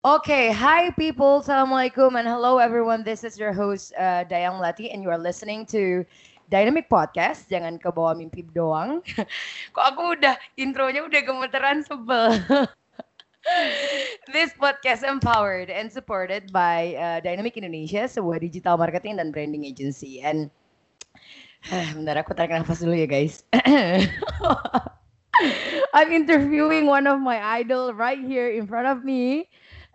Okay, hi people, assalamualaikum and hello everyone. This is your host uh, Dayang Lati and you are listening to Dynamic Podcast, jangan ke bawah mimpi doang. Kok aku udah intronya udah gemeteran sebel. This podcast empowered and supported by uh, Dynamic Indonesia, sebuah digital marketing dan branding agency. And bentar aku tarik nafas dulu ya guys. I'm interviewing one of my idol right here in front of me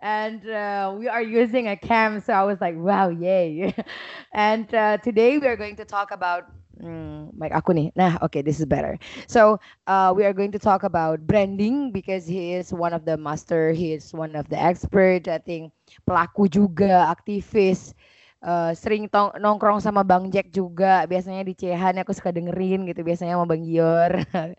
and uh, we are using a cam so i was like wow yay. And uh, today we are going to talk about mm, like aku nah okay this is better. So uh, we are going to talk about branding because he is one of the master he is one of the expert i think. Pelaku juga aktivis. Uh, sering tong nongkrong sama Bang Jack juga. Biasanya di Cehan aku suka dengerin gitu biasanya sama Bang Gior. Oke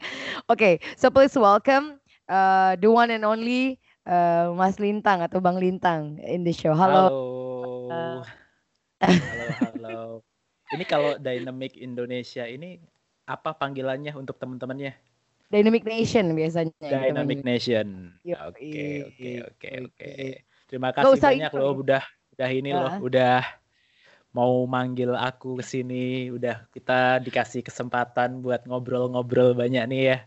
okay, so please welcome uh, the one and only uh, Mas Lintang atau Bang Lintang in the show. Halo. Halo. Uh. Halo, halo. Ini kalau Dynamic Indonesia ini apa panggilannya untuk teman-temannya? Dynamic Nation biasanya. Dynamic Nation. Oke, oke, oke, oke. Terima kasih banyak loh udah udah ini uh. loh, udah mau manggil aku ke sini, udah kita dikasih kesempatan buat ngobrol-ngobrol banyak nih ya.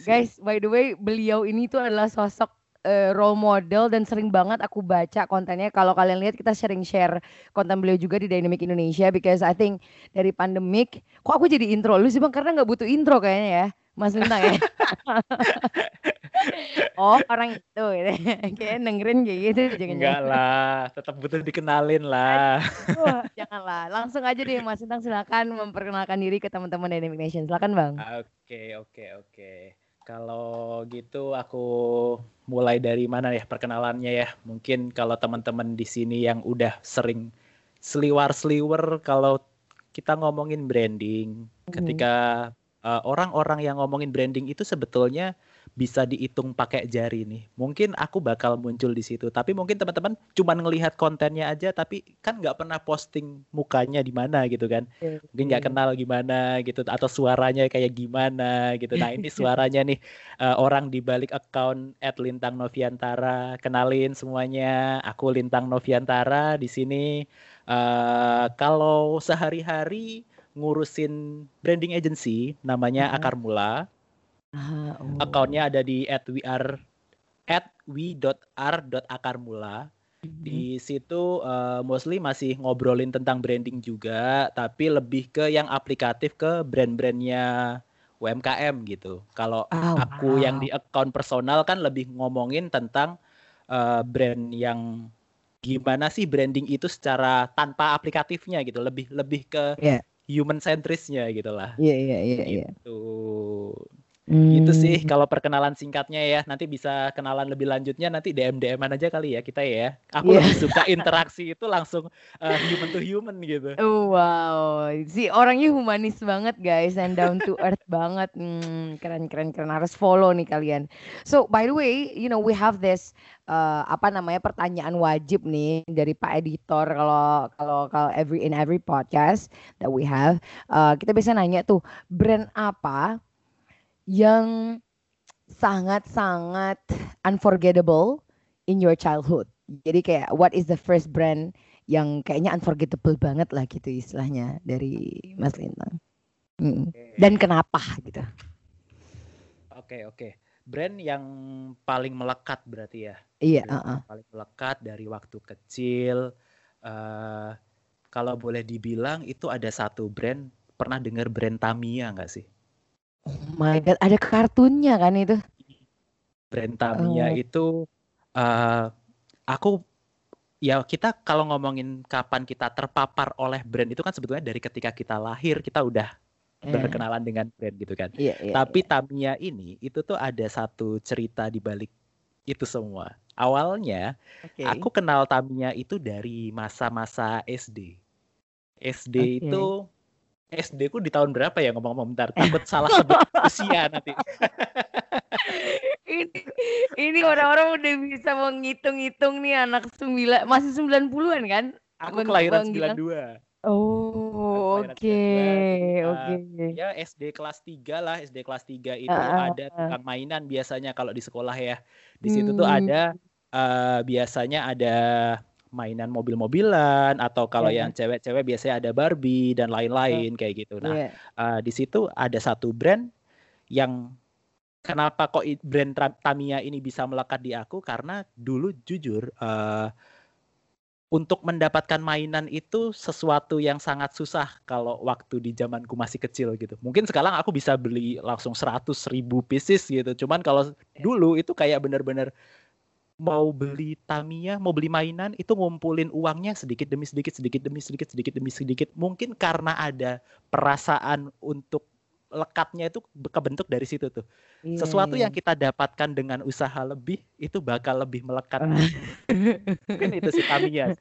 Guys, by the way, beliau ini tuh adalah sosok uh, role model dan sering banget aku baca kontennya. Kalau kalian lihat kita sering share konten beliau juga di Dynamic Indonesia because I think dari pandemik, kok aku jadi intro lu sih bang karena nggak butuh intro kayaknya ya, Mas Lintang ya. oh orang itu, gitu. kayak dengerin kayak gitu. Jangan Enggak lah, tetap butuh dikenalin lah. Aduh, janganlah, langsung aja deh Mas Lintang silakan memperkenalkan diri ke teman-teman Dynamic Nation. Silakan bang. Oke oke oke. Kalau gitu aku mulai dari mana ya perkenalannya ya. Mungkin kalau teman-teman di sini yang udah sering seliwar-seliwer kalau kita ngomongin branding, mm. ketika uh, orang-orang yang ngomongin branding itu sebetulnya bisa dihitung pakai jari nih. Mungkin aku bakal muncul di situ, tapi mungkin teman-teman cuma ngelihat kontennya aja, tapi kan nggak pernah posting mukanya di mana gitu kan. Iya, mungkin nggak kenal gimana gitu, atau suaranya kayak gimana gitu. Nah ini suaranya nih uh, orang di balik account @lintang noviantara. Kenalin semuanya, aku Lintang Noviantara di sini. Uh, kalau sehari-hari ngurusin branding agency namanya Akar Mula Ah, oh. Akunnya ada di at we are at we.r.akarmula. Mm-hmm. Di situ uh, mostly masih ngobrolin tentang branding juga, tapi lebih ke yang aplikatif ke brand-brandnya UMKM gitu. Kalau oh, aku wow. yang di account personal kan lebih ngomongin tentang uh, brand yang gimana sih branding itu secara tanpa aplikatifnya gitu, lebih lebih ke yeah. human centrisnya gitulah. Iya iya iya. iya. Gitu. Hmm. Gitu sih kalau perkenalan singkatnya ya. Nanti bisa kenalan lebih lanjutnya nanti DM DM aja kali ya kita ya. Aku yeah. lebih suka interaksi itu langsung uh, human to human gitu. Oh, wow, si orangnya humanis banget guys and down to earth banget. Hmm, keren keren keren harus follow nih kalian. So by the way, you know we have this uh, apa namanya pertanyaan wajib nih dari Pak Editor kalau kalau kalau every in every podcast that we have uh, kita bisa nanya tuh brand apa yang sangat-sangat unforgettable in your childhood. Jadi kayak what is the first brand yang kayaknya unforgettable banget lah gitu istilahnya dari Mas Lintang. Hmm. Okay. Dan kenapa gitu? Oke okay, oke. Okay. Brand yang paling melekat berarti ya? Iya. Uh -uh. Paling melekat dari waktu kecil. Uh, kalau boleh dibilang itu ada satu brand pernah dengar brand Tamiya nggak sih? Oh my god, ada kartunnya kan itu? Brand Tamiya Oh. itu eh aku ya kita kalau ngomongin kapan kita terpapar oleh brand itu kan sebetulnya dari ketika kita lahir kita udah Eh, berkenalan dengan brand gitu kan. Iya, iya. Tapi Tamiya ini itu tuh ada satu cerita di balik itu semua. Awalnya Oke. aku kenal Tamiya itu dari masa-masa SD. SD Oke. itu SD ku di tahun berapa ya ngomong-ngomong bentar takut salah sebut usia nanti. ini ini orang-orang udah bisa menghitung-hitung nih anak sembilan masih 90-an kan? Aku kelahiran Gilang. 92. Oh, oke, 92, oke. Ya SD kelas 3 lah, SD kelas 3 itu ah, ada ah. tukang mainan biasanya kalau di sekolah ya. Di situ tuh Hmm. ada eh, biasanya ada mainan mobil-mobilan atau kalau Iya. yang cewek-cewek biasanya ada Barbie dan lain-lain kayak gitu. Nah, Iya. eh, di situ ada satu brand yang kenapa kok brand Tamiya ini bisa melekat di aku karena dulu jujur eh, untuk mendapatkan mainan itu sesuatu yang sangat susah kalau waktu di zamanku masih kecil gitu. Mungkin sekarang aku bisa beli langsung 100 ribu pieces gitu. Cuman kalau dulu itu kayak bener-bener mau beli Tamiya, mau beli mainan itu ngumpulin uangnya sedikit demi sedikit, sedikit demi sedikit, sedikit demi sedikit. Mungkin karena ada perasaan untuk lekatnya itu kebentuk dari situ tuh. Iya, Sesuatu iya. yang kita dapatkan dengan usaha lebih itu bakal lebih melekat. Ah. Mungkin itu sih Tamiya.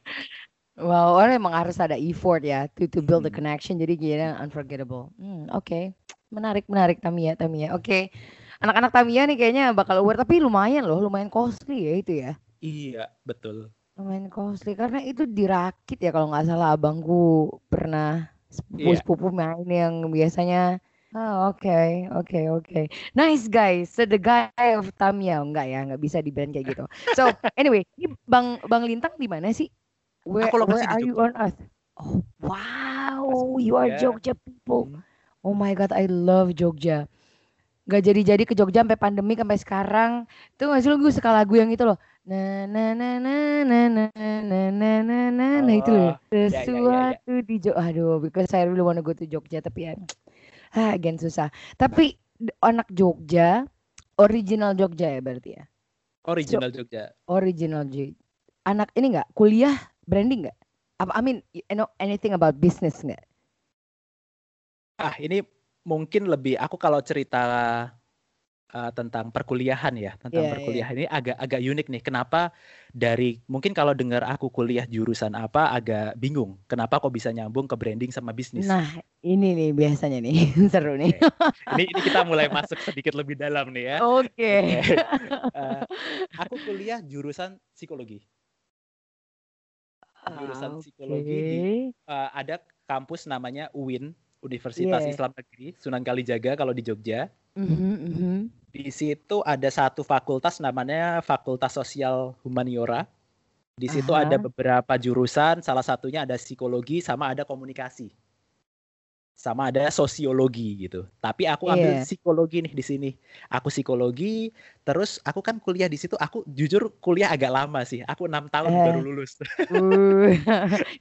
Wow, orang emang harus ada effort ya to to build the Hmm. connection. Jadi gila unforgettable. Hmm, oke. Menarik, menarik Tamiya, Tamiya. Oke. Anak-anak Tamiya nih kayaknya bakal aware tapi lumayan loh, lumayan costly ya itu ya. Iya, betul. Lumayan costly karena itu dirakit ya kalau nggak salah abangku pernah Iya. sepupu-sepupu main yang biasanya Oh, oke, oke, oke. Nice guys. So the guy of Tamiya enggak ya, nggak bisa di brand kayak gitu. So anyway, ini Bang Bang Lintang di mana sih? Where, Aku where are you on earth? Oh, wow, you are Jogja. Jogja people. Hmm. Oh my God, I love Jogja. Gak jadi-jadi ke Jogja sampai pandemi sampai sekarang. Tuh nggak sih lu gue suka lagu yang itu loh. Na na na na na na na na na na nah itu loh. Oh, ya, ya, ya, ya. Sesuatu di Jogja. Aduh, because I really wanna go to Jogja tapi ya ah, again susah. Tapi anak Jogja, original Jogja ya berarti ya. Original Jogja. Original Jogja. Anak ini nggak kuliah branding nggak? Apa I mean, you know anything about business nggak? Ah, ini mungkin lebih aku kalau cerita uh, tentang perkuliahan ya, tentang Iya, iya. perkuliahan ini agak agak unik nih. Kenapa dari mungkin kalau dengar aku kuliah jurusan apa agak bingung. Kenapa kok bisa nyambung ke branding sama bisnis? Nah, ini nih biasanya nih seru nih. Ini ini kita mulai masuk sedikit lebih dalam nih ya. Oke. Eh, aku kuliah jurusan psikologi. Jurusan Ah, psikologi di eh, ada kampus namanya UIN, Universitas Iya. Islam Negeri, Sunan Kalijaga kalau di Jogja. Mhm, mhm. Di situ ada satu fakultas namanya Fakultas Sosial Humaniora. Di situ Aha. ada beberapa jurusan, salah satunya ada psikologi sama ada komunikasi. Sama ada sosiologi gitu. Tapi aku ambil Iya. psikologi nih di sini. Aku psikologi, terus aku kan kuliah di situ. Aku jujur kuliah agak lama sih. Aku enam tahun Eh. baru lulus. Uh,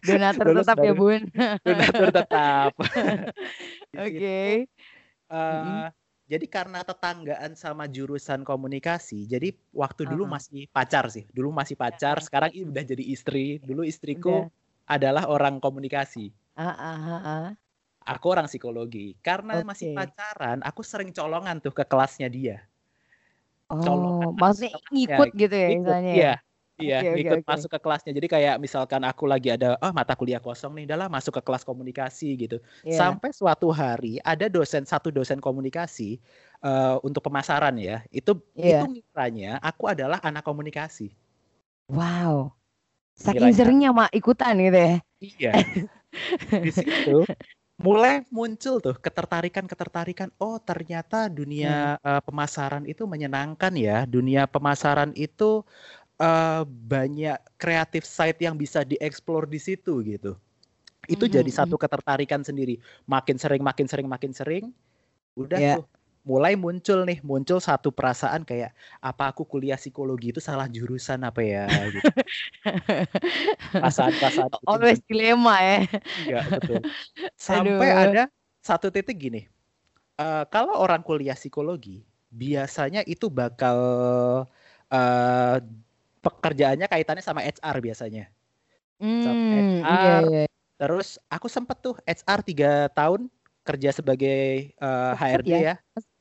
donatur Lulus tetap ya baru. bun. Donatur tetap. Oke. situ, eh, Jadi karena tetanggaan sama jurusan komunikasi, jadi waktu dulu Uh-uh. masih pacar sih. Dulu masih pacar, sekarang ini udah jadi istri. Dulu istriku Udah. adalah orang komunikasi. Ah, ah. Aku orang psikologi. Karena masih Oke. pacaran, aku sering colongan tuh ke kelasnya dia. Oh, Colongan maksudnya ngikut gitu ya Ikut, misalnya. iya. Iya, Oke, oke, ikut oke. masuk ke kelasnya. Jadi kayak misalkan aku lagi ada oh mata kuliah kosong nih, udahlah masuk ke kelas komunikasi gitu. Iya. Sampai suatu hari ada dosen satu dosen komunikasi eh, untuk pemasaran ya. Itu Iya. itu ngiranya aku adalah anak komunikasi. Wow. Saking seringnya mak ikutan gitu ya. Iya. Di situ mulai muncul tuh ketertarikan-ketertarikan. Oh, ternyata dunia eh, pemasaran itu menyenangkan ya. Dunia pemasaran itu eh, banyak kreatif site yang bisa dieksplor di situ gitu. Itu Mhm, jadi satu ketertarikan sendiri. Makin sering, makin sering, makin sering. Udah Iya. tuh mulai muncul nih, muncul satu perasaan kayak apa aku kuliah psikologi itu salah jurusan apa ya gitu. Perasaan-perasaan gitu. Always dilema ya. Iya, betul. Sampai Aduh. ada satu titik gini. eh, kalau orang kuliah psikologi, biasanya itu bakal eh pekerjaannya kaitannya sama HR biasanya. Hmm, iya, HR. iya. Terus aku sempet tuh HR tiga tahun kerja sebagai eh, Sempet HRD ya? ya,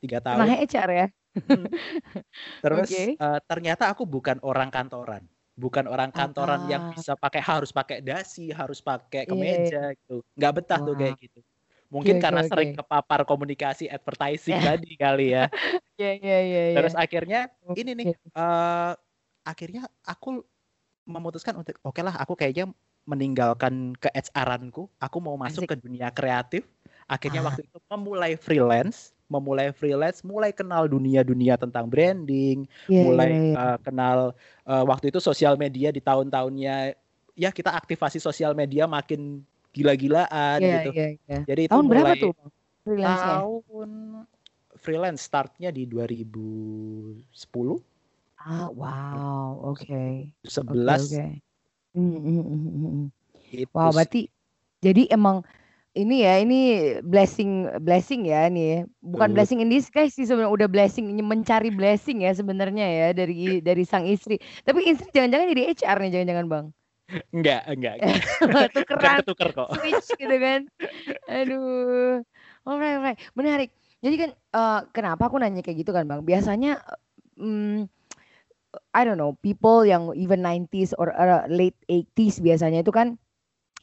tiga tahun. Pernah HR ya? Hmm. Terus Oke. eh, ternyata aku bukan orang kantoran, bukan orang kantoran yang Ah. bisa pakai harus pakai dasi, harus pakai Iya, kemeja gitu. Nggak betah tuh Wah. kayak gitu. Mungkin Oke, karena oke, sering kepapar komunikasi advertising Ya. tadi kali ya. Iya, iya, iya. iya. Terus akhirnya ini nih, eh akhirnya aku memutuskan untuk oke lah, aku kayaknya meninggalkan ke HR-anku, aku mau masuk Asik. ke dunia kreatif. Akhirnya Ah. waktu itu memulai freelance, memulai freelance, mulai kenal dunia-dunia tentang branding, Iya, mulai iya, iya. uh, kenal uh, waktu itu sosial media di tahun-tahunnya ya kita aktivasi sosial media makin gila-gilaan Iya, gitu. iya, iya. Jadi itu Tahun berapa mulai tuh Bang, freelance-nya? tahun freelance startnya di 2010, Ah, wow. Oke. 11 Oke, oke. Hmm, hmm, Wow, berarti jadi emang ini ya, ini blessing blessing ya ini ya. Bukan blessing in disguise sih sebenarnya udah blessing mencari blessing ya sebenarnya ya dari dari sang istri. Tapi istri jangan-jangan jadi HR nih jangan-jangan Bang. Enggak, enggak. enggak. Tukeran ketuker kok. switch gitu kan. Aduh. Alright, alright. Menarik. Jadi kan eh, kenapa aku nanya kayak gitu kan Bang? Biasanya mm, I don't know, people yang even 90s or uh, late 80s biasanya itu kan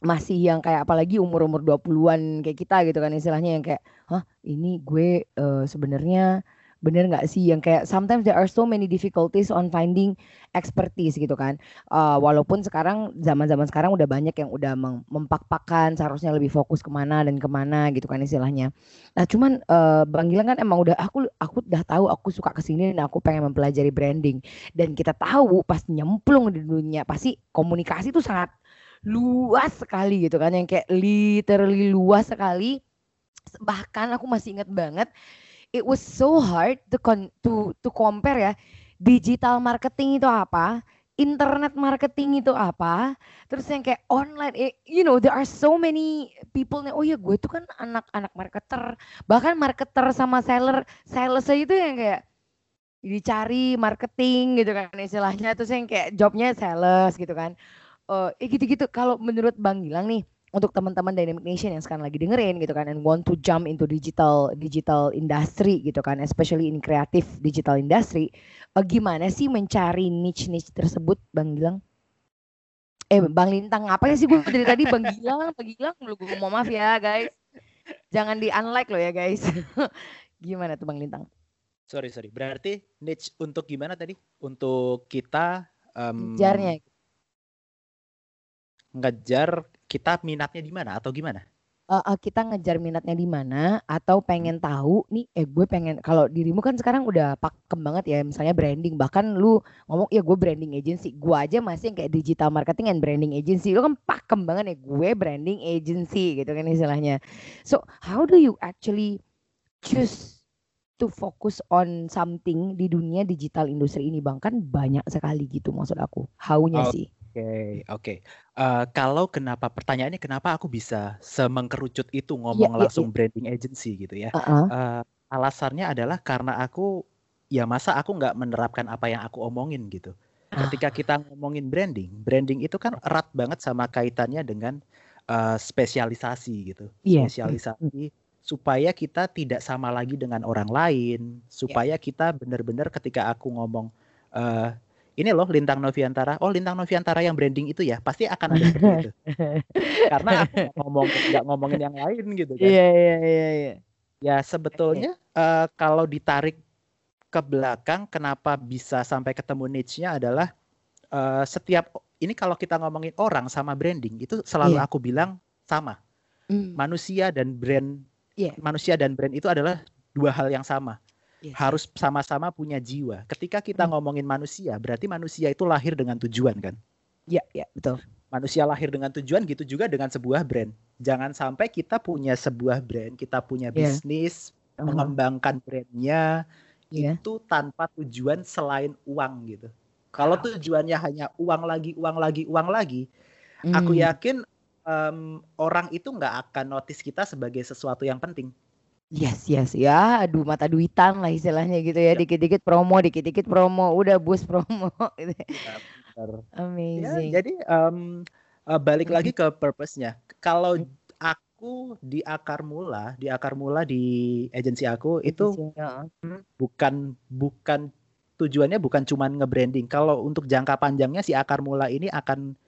masih yang kayak apalagi umur-umur 20-an kayak kita gitu kan istilahnya yang kayak, "Hah, ini gue eh, sebenarnya bener nggak sih?" Yang kayak sometimes there are so many difficulties on finding expertise gitu kan. Eh, walaupun sekarang zaman-zaman sekarang udah banyak yang udah mem- mempak-pakan seharusnya lebih fokus ke mana dan ke mana gitu kan istilahnya. Nah, cuman eh, Bang Gilang kan emang udah aku aku udah tahu aku suka ke sini dan aku pengen mempelajari branding dan kita tahu pas nyemplung di dunia pasti komunikasi itu sangat luas sekali gitu kan yang kayak literally luas sekali. Bahkan aku masih ingat banget it was so hard to con- to to compare ya digital marketing itu apa internet marketing itu apa terus yang kayak online eh, you know there are so many people nih oh ya gue tuh kan anak-anak marketer. Bahkan marketer sama seller sales aja itu yang kayak dicari marketing gitu kan istilahnya terus yang kayak jobnya sales gitu kan eh gitu-gitu. Kalau menurut Bang Gilang nih untuk teman-teman Dynamic Nation yang sekarang lagi dengerin gitu kan and want to jump into digital digital industry gitu kan especially in creative digital industry eh, gimana sih mencari niche niche tersebut Bang Gilang? Eh Bang Lintang apa ya sih gue dari tadi? Bang Gilang Bang Gilang lu gue mau maaf ya guys. Jangan di unlike lo ya guys. Gimana tuh Bang Lintang? Sorry, sorry. Berarti niche untuk gimana tadi? Untuk kita em, ngejarnya ngejar kita minatnya di mana atau gimana? eh, eh, kita ngejar minatnya di mana atau pengen tahu nih eh gue pengen kalau dirimu kan sekarang udah pakem banget ya misalnya branding bahkan lu ngomong ya gue branding agency. Gue aja masih yang kayak digital marketing and branding agency. Lu kan pakem banget ya gue branding agency gitu kan istilahnya. So how do you actually choose to focus on something di dunia digital industri ini bang? Kan banyak sekali gitu maksud aku. Haunya Oh, sih Oke, oke. Eh, kalau kenapa pertanyaannya kenapa aku bisa semengkerucut itu Iya, ngomong iya, langsung branding agency gitu ya? Heeh. Eh, alasannya adalah karena aku ya masa aku nggak menerapkan apa yang aku omongin gitu. Ah. Ketika kita ngomongin branding, branding itu kan erat banget sama kaitannya dengan eh, spesialisasi gitu. Iya. Spesialisasi supaya kita tidak sama lagi dengan orang lain, supaya kita benar-benar ketika aku ngomong eh ini loh Lintang Noviantara, oh Lintang Noviantara yang branding itu ya, pasti akan ada seperti itu. Karena aku ngomong nggak ngomongin yang lain gitu kan. iya iya iya iya Ya sebetulnya eh, kalau ditarik ke belakang, kenapa bisa sampai ketemu niche-nya adalah eh, setiap ini kalau kita ngomongin orang sama branding itu selalu Iya. aku bilang sama. Hmm. Manusia dan brand, Iya. manusia dan brand itu adalah dua hal yang sama. Yes. Harus sama-sama punya jiwa. Ketika kita Hmm. ngomongin manusia, berarti manusia itu lahir dengan tujuan kan? Iya, iya, betul. manusia lahir dengan tujuan gitu juga dengan sebuah brand. Jangan sampai kita punya sebuah brand, kita punya Iya. bisnis, Uh-huh. mengembangkan brandnya Iya. itu tanpa tujuan selain uang gitu. Kalau tujuannya hanya uang lagi, uang lagi, uang lagi, aku Hmm. yakin em, orang itu nggak akan notice kita sebagai sesuatu yang penting. Yes, yes, ya, aduh mata duitan lah istilahnya gitu ya, Ya. dikit-dikit promo, dikit-dikit promo, udah bus promo, gitu. Ya, benar. Ya, Amazing. jadi em, eh, balik lagi ke purpose-nya. Kalau aku di akar mula, di akar mula di agensi aku itu Ya. bukan bukan tujuannya bukan cuman nge-branding. Kalau untuk jangka panjangnya si akar mula ini akan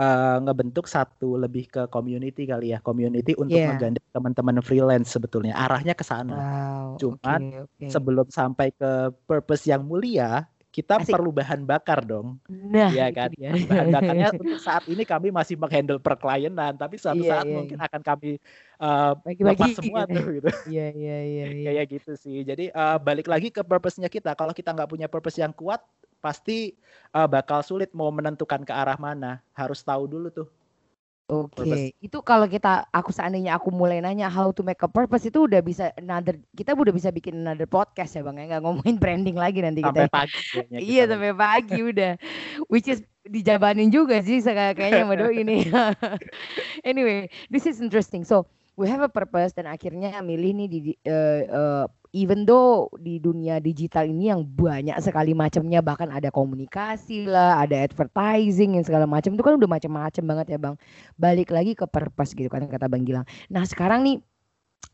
eh, ngebentuk satu lebih ke community kali ya, community untuk Yeah. menggandeng teman-teman freelance sebetulnya. Arahnya ke sana. Wow. Cuman oke, oke. Sebelum sampai ke purpose yang mulia, kita Asik. perlu bahan bakar dong. Nah, Iya itu kan? dia. Bahan bakarnya untuk saat ini kami masih menghandle perklienan, tapi suatu Iya, saat iya, mungkin iya. akan kami eh, Bagi-bagi lepas semua gitu. tuh gitu. Iya, iya, iya, iya. kayak gitu sih. Jadi eh, balik lagi ke purpose-nya kita. Kalau kita nggak punya purpose yang kuat, pasti eh, bakal sulit mau menentukan ke arah mana. Harus tahu dulu tuh. Oke, Purpose. itu kalau kita aku seandainya aku mulai nanya how to make a purpose itu udah bisa another kita udah bisa bikin another podcast ya bang ya nggak ngomongin branding lagi nanti Sampai kita. ya. pagi kayaknya kita Iya ngomong. sampai pagi udah, which is dijabanin juga sih kayaknya sama doi ini. anyway, this is interesting. So we have a purpose dan akhirnya milih nih di eh, eh, even though di dunia digital ini yang banyak sekali macamnya bahkan ada komunikasi lah, ada advertising yang segala macam itu kan udah macam-macam banget ya bang. Balik lagi ke purpose gitu kan kata bang Gilang. Nah sekarang nih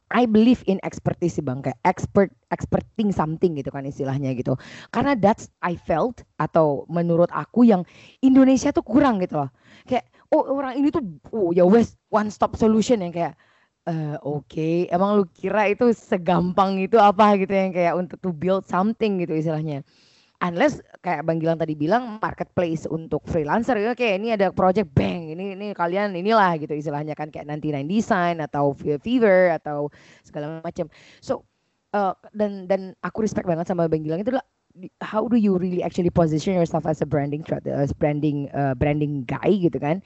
I believe in expertise bang kayak expert experting something gitu kan istilahnya gitu karena that's I felt atau menurut aku yang Indonesia tuh kurang gitu loh kayak oh orang ini tuh oh ya wes one stop solution yang kayak eh oke. Emang lu kira itu segampang itu apa gitu yang kayak untuk to build something gitu istilahnya? Unless kayak Bang Gilang tadi bilang marketplace untuk freelancer. Ya kayak ini ada project bang ini ini kalian inilah gitu istilahnya kan kayak nanti Nine Design atau Fe- Fever atau segala macam so eh, dan dan aku respect banget sama Bang Gilang itu di- how do you really actually position yourself as a branding as branding uh, branding guy gitu kan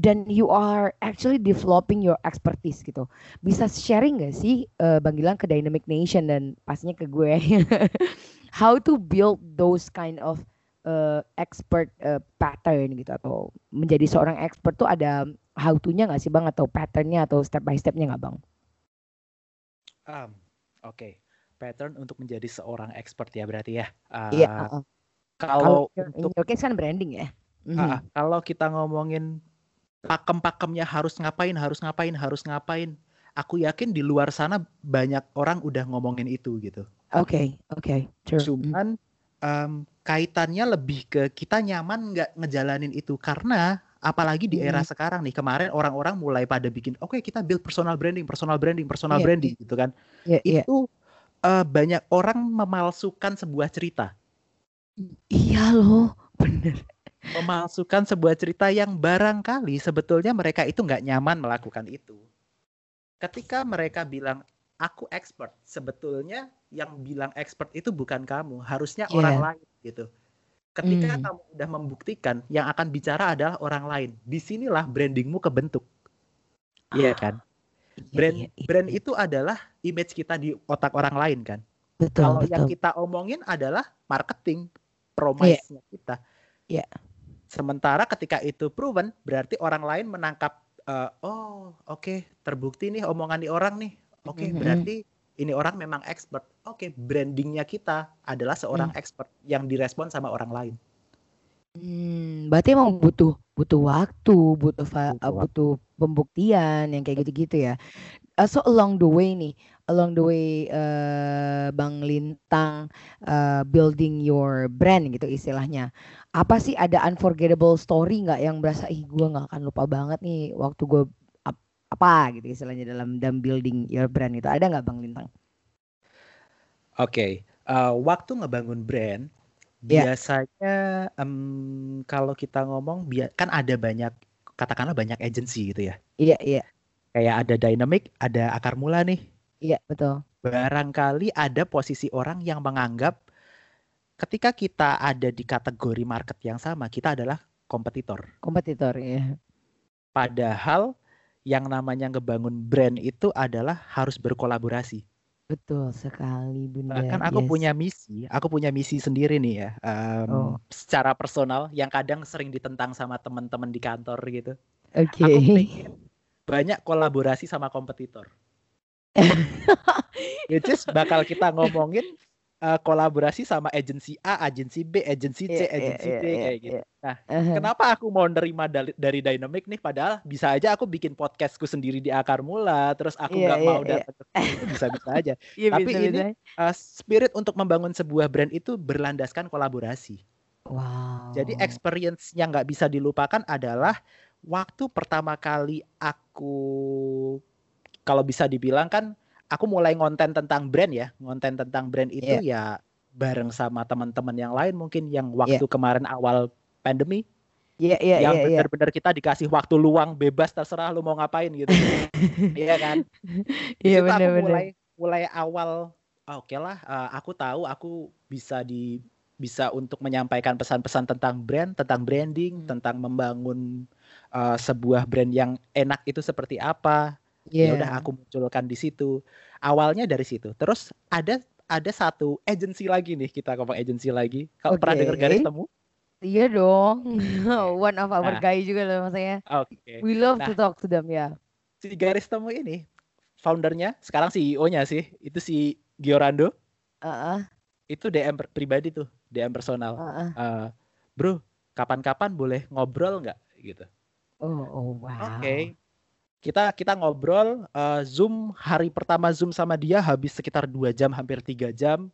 dan you are actually developing your expertise gitu bisa sharing gak sih eh, Bang Gilang ke Dynamic Nation dan pastinya ke gue how to build those kind of uh, expert uh, pattern gitu atau menjadi seorang expert tuh ada how to-nya nggak sih bang atau patternnya atau step by stepnya nggak bang? Um, Oke, pattern untuk menjadi seorang expert ya berarti ya. Iya. Ah, uh-uh. Kalau Kalau in untuk your case kan branding ya. Mhm. ah, kalau kita ngomongin pakem-pakemnya harus ngapain, harus ngapain, harus ngapain, aku yakin di luar sana banyak orang udah ngomongin itu gitu. Oke oke. Mhm. Cuman kaitannya lebih ke kita nyaman nggak ngejalanin itu karena apalagi di era Mhm. sekarang nih kemarin orang-orang mulai pada bikin oke kita build personal branding, personal branding, personal Iya, branding gitu kan. Iya iya. Itu eh, banyak orang memalsukan sebuah cerita, Iya loh, bener. Memalsukan sebuah cerita yang barangkali sebetulnya mereka itu nggak nyaman melakukan itu. Ketika mereka bilang aku expert, sebetulnya yang bilang expert itu bukan kamu, harusnya Iya. orang lain gitu. Ketika Hmm. kamu udah membuktikan, yang akan bicara adalah orang lain. Di sinilah brandingmu kebentuk. Iya kan? Iya, Brand iya, iya. brand itu adalah image kita di otak orang lain kan. betul Kalau yang betul. kita omongin adalah marketing, promise-nya kita. Iya. Sementara ketika itu proven, berarti orang lain menangkap, eh, oh oke terbukti nih omongan di orang nih. Oke Mhm. berarti ini orang memang expert. Oke brandingnya kita adalah seorang expert yang direspon sama orang lain. Hmm, berarti emang butuh butuh waktu, butuh Butuh uh, butuh pembuktian yang kayak gitu-gitu ya. Uh, so along the way nih, along the way uh, Bang Lintang uh, building your brand gitu istilahnya. Apa sih ada unforgettable story nggak yang berasa ih gue nggak akan lupa banget nih waktu gue ap- apa gitu istilahnya dalam dalam building your brand itu ada nggak Bang Lintang? Oke, eh, waktu ngebangun brand Iya. biasanya em, kalau kita ngomong kan ada banyak katakanlah banyak agensi gitu ya. Iya iya Kayak ada Dynamic, ada Akar Mula nih. iya betul. Barangkali ada posisi orang yang menganggap ketika kita ada di kategori market yang sama, kita adalah kompetitor. Kompetitor ya. Padahal yang namanya ngebangun brand itu adalah harus berkolaborasi. Betul sekali, Bunda. Bahkan aku Yes. punya misi, aku punya misi sendiri nih ya, em, Oh. secara personal yang kadang sering ditentang sama teman-teman di kantor gitu. Oke. Aku pengen banyak kolaborasi sama kompetitor. Which is bakal kita ngomongin eh, kolaborasi sama agensi A, agensi B, agensi C, Iya, iya, agensi iya, D iya, kayak gitu. iya. Nah, Aha. Kenapa aku mau nerima dari, dari Dynamic nih? Padahal bisa aja aku bikin podcastku sendiri di akar mula, terus aku Iya, nggak iya, mau iya. datang ke sini, itu bisa-bisa aja. Iya, Tapi bisa, ini bisa. Uh, spirit untuk membangun sebuah brand itu berlandaskan kolaborasi. Wow. Jadi experience yang nggak bisa dilupakan adalah waktu pertama kali aku, kalau bisa dibilang kan, aku mulai ngonten tentang brand ya, ngonten tentang brand itu ya bareng sama teman-teman yang lain mungkin yang waktu kemarin awal pandemi Iya, iya, yang iya, iya. benar-benar kita dikasih waktu luang bebas terserah lu mau ngapain gitu. Iya kan? Iya, situ aku benar-benar. mulai mulai awal "Ah, oke lah eh, aku tahu aku bisa di bisa untuk menyampaikan pesan-pesan tentang brand, tentang branding, Hmm. tentang membangun eh, sebuah brand yang enak itu seperti apa. Ya Iya. udah aku munculkan di situ. Awalnya dari situ. Terus ada ada satu agensi lagi nih kita ngomong agensi lagi. Kalau pernah dengar garis temu? Iya dong. One of our Nah. guy juga loh maksudnya. Oke. We love to Nah. talk to them ya. si garis temu ini foundernya sekarang CEO-nya sih itu si Giorando Heeh, itu DM pribadi tuh DM personal heeh. Eh, bro kapan-kapan boleh ngobrol nggak gitu Oh, oh wow. oke kita kita ngobrol eh, zoom hari pertama zoom sama dia habis sekitar dua jam hampir tiga jam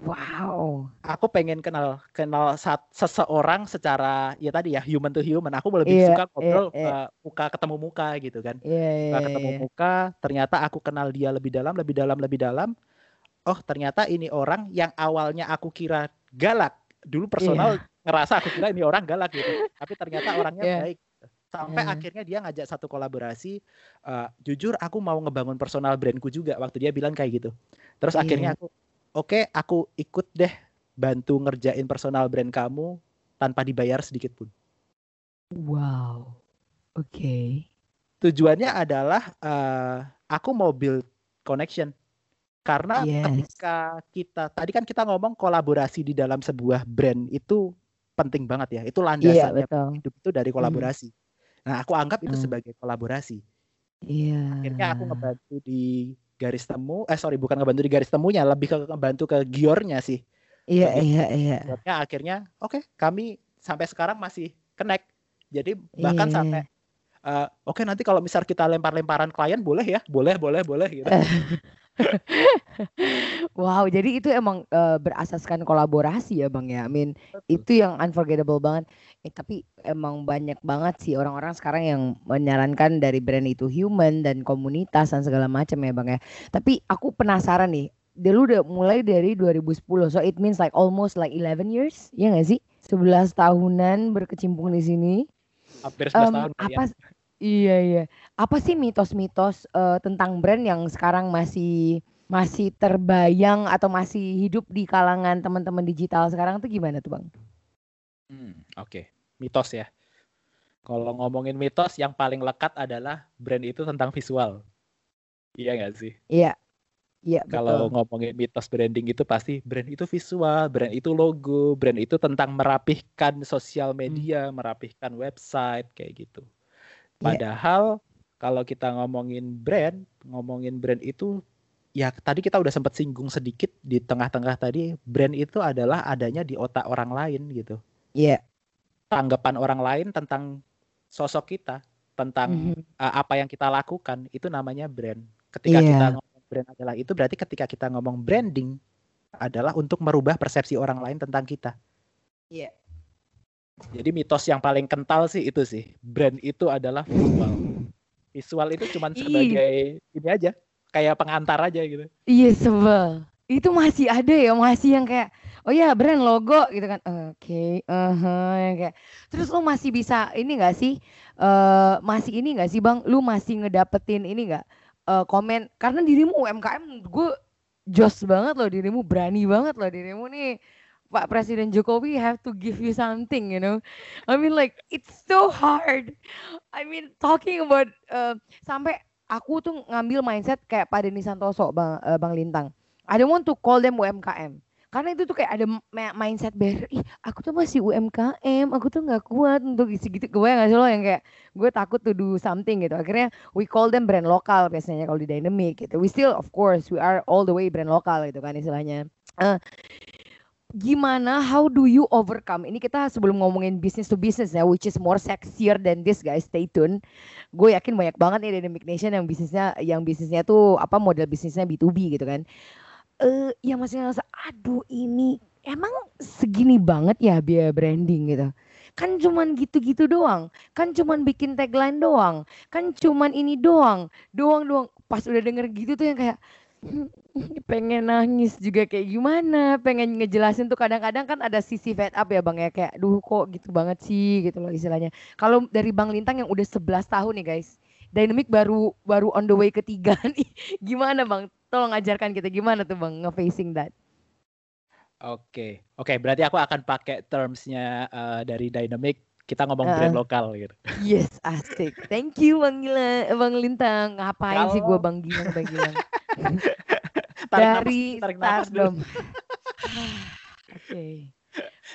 Wow. aku pengen kenal kenal sat- seseorang secara ya tadi ya human to human aku lebih Iya, suka ngobrol iya, iya. eh, muka ketemu muka gitu kan Iya, iya, Setelah ketemu iya. muka, ternyata aku kenal dia lebih dalam, lebih dalam, lebih dalam. Oh, ternyata ini orang yang awalnya aku kira galak. Dulu personal ngerasa aku kira ini orang galak gitu. Tapi ternyata orangnya Iya. baik. Sampai Iya. akhirnya dia ngajak satu kolaborasi. eh, jujur aku mau ngebangun personal brandku juga waktu dia bilang kayak gitu. Terus Iya. akhirnya aku, oke aku ikut deh bantu ngerjain personal brand kamu tanpa dibayar sedikit pun. Wow. Oke. tujuannya adalah eh, aku mau build connection karena Yes. ketika kita tadi kan kita ngomong kolaborasi di dalam sebuah brand itu penting banget ya itu Iya, landasannya betul. hidup itu dari kolaborasi nah aku anggap itu Hmm. sebagai kolaborasi Iya. akhirnya aku ngebantu di garis temu eh sorry bukan ngebantu di garis temunya lebih ke ngebantu ke giornya sih Iya, iya, iya. Giornya akhirnya oke kami sampai sekarang masih connect jadi bahkan Iya. sampai eh, oke nanti kalau misal kita lempar-lemparan klien boleh ya boleh boleh boleh gitu Wow, jadi itu emang eh, berasaskan kolaborasi ya Bang ya. I mean, itu yang unforgettable banget. Eh, tapi emang banyak banget sih orang-orang sekarang yang menyarankan dari brand itu human dan komunitas dan segala macam ya Bang ya. Tapi aku penasaran nih, dulu udah mulai dari 2010. So it means like almost like 11 years, ya nggak sih? 11 tahunan berkecimpung di sini. hampir 11 Em, tahun kali ya. Iya iya. Apa sih mitos-mitos eh, tentang brand yang sekarang masih masih terbayang atau masih hidup di kalangan teman-teman digital sekarang tuh gimana tuh bang? Hmm, oke. Mitos ya. Kalau ngomongin mitos yang paling lekat adalah brand itu tentang visual. Iya nggak sih? Iya. Iya kalau betul. ngomongin mitos branding itu pasti brand itu visual brand itu logo brand itu tentang merapihkan sosial media merapihkan website kayak gitu Iya. padahal kalau kita ngomongin brand ngomongin brand itu ya tadi kita udah sempat singgung sedikit di tengah-tengah tadi brand itu adalah adanya di otak orang lain gitu Iya. tanggapan orang lain tentang sosok kita, tentang Mhm. uh, apa yang kita lakukan, itu namanya brand. Ketika Iya. kita ngomong brand adalah itu berarti ketika kita ngomong branding adalah untuk merubah persepsi orang lain tentang kita. Iya. Jadi mitos yang paling kental sih itu sih, brand itu adalah visual. Visual itu cuman Ih. sebagai ini aja, kayak pengantar aja gitu. Iya sebel. Itu masih ada ya masih yang kayak oh ya brand logo gitu kan. Oke, eh yang kayak terus lu masih bisa ini gak sih eh masih ini gak sih Bang? Lu masih ngedapetin ini gak eh, komen karena dirimu UMKM gue jos banget loh dirimu berani banget loh dirimu nih Pak Presiden Jokowi have to give you something, you know. I mean like it's so hard. I mean talking about eh, sampai aku tuh ngambil mindset kayak Pak Denny Santoso Bang, eh, Bang Lintang. I don't want to call them UMKM. Karena itu tuh kayak ada mindset barrier, ih aku tuh masih UMKM, aku tuh nggak kuat untuk isi gitu. Gue nggak sih lo yang kayak gue takut to do something gitu. Akhirnya we call them brand lokal biasanya kalau di Dynamic gitu. We still of course we are all the way brand lokal gitu kan istilahnya. Eh, gimana? How do you overcome? Ini kita sebelum ngomongin business to business ya which is more sexier than this guys. Stay tune. Gue yakin banyak banget nih Dynamic Nation yang bisnisnya yang bisnisnya tuh apa model bisnisnya B2B gitu kan. Eh yang masih ngerasa aduh ini emang segini banget ya biaya branding gitu. Kan cuman gitu-gitu doang. Kan cuman bikin tagline doang. Kan cuman ini doang. Doang doang pas udah denger gitu tuh yang kayak "Hmm, pengen nangis juga kayak gimana? Pengen ngejelasin tuh kadang-kadang kan ada sisi fed up ya bang ya. Kayak duh kok gitu banget sih gitu loh istilahnya. Kalau dari bang Lintang yang udah 11 tahun nih guys Dynamic baru baru on the way ketiga nih. Gimana bang? Tolong ajarkan kita gimana tuh bang nge-facing that. Oke, oke. Berarti aku akan pakai termsnya eh, dari Dynamic. Kita ngomong Heeh. brand lokal gitu. yes asik. Thank you bang Gila bang Lintang. Ngapain sih gue Kalau- bang Gilang bang Gilang Tarik dari tarik napas dulu. Stardom oke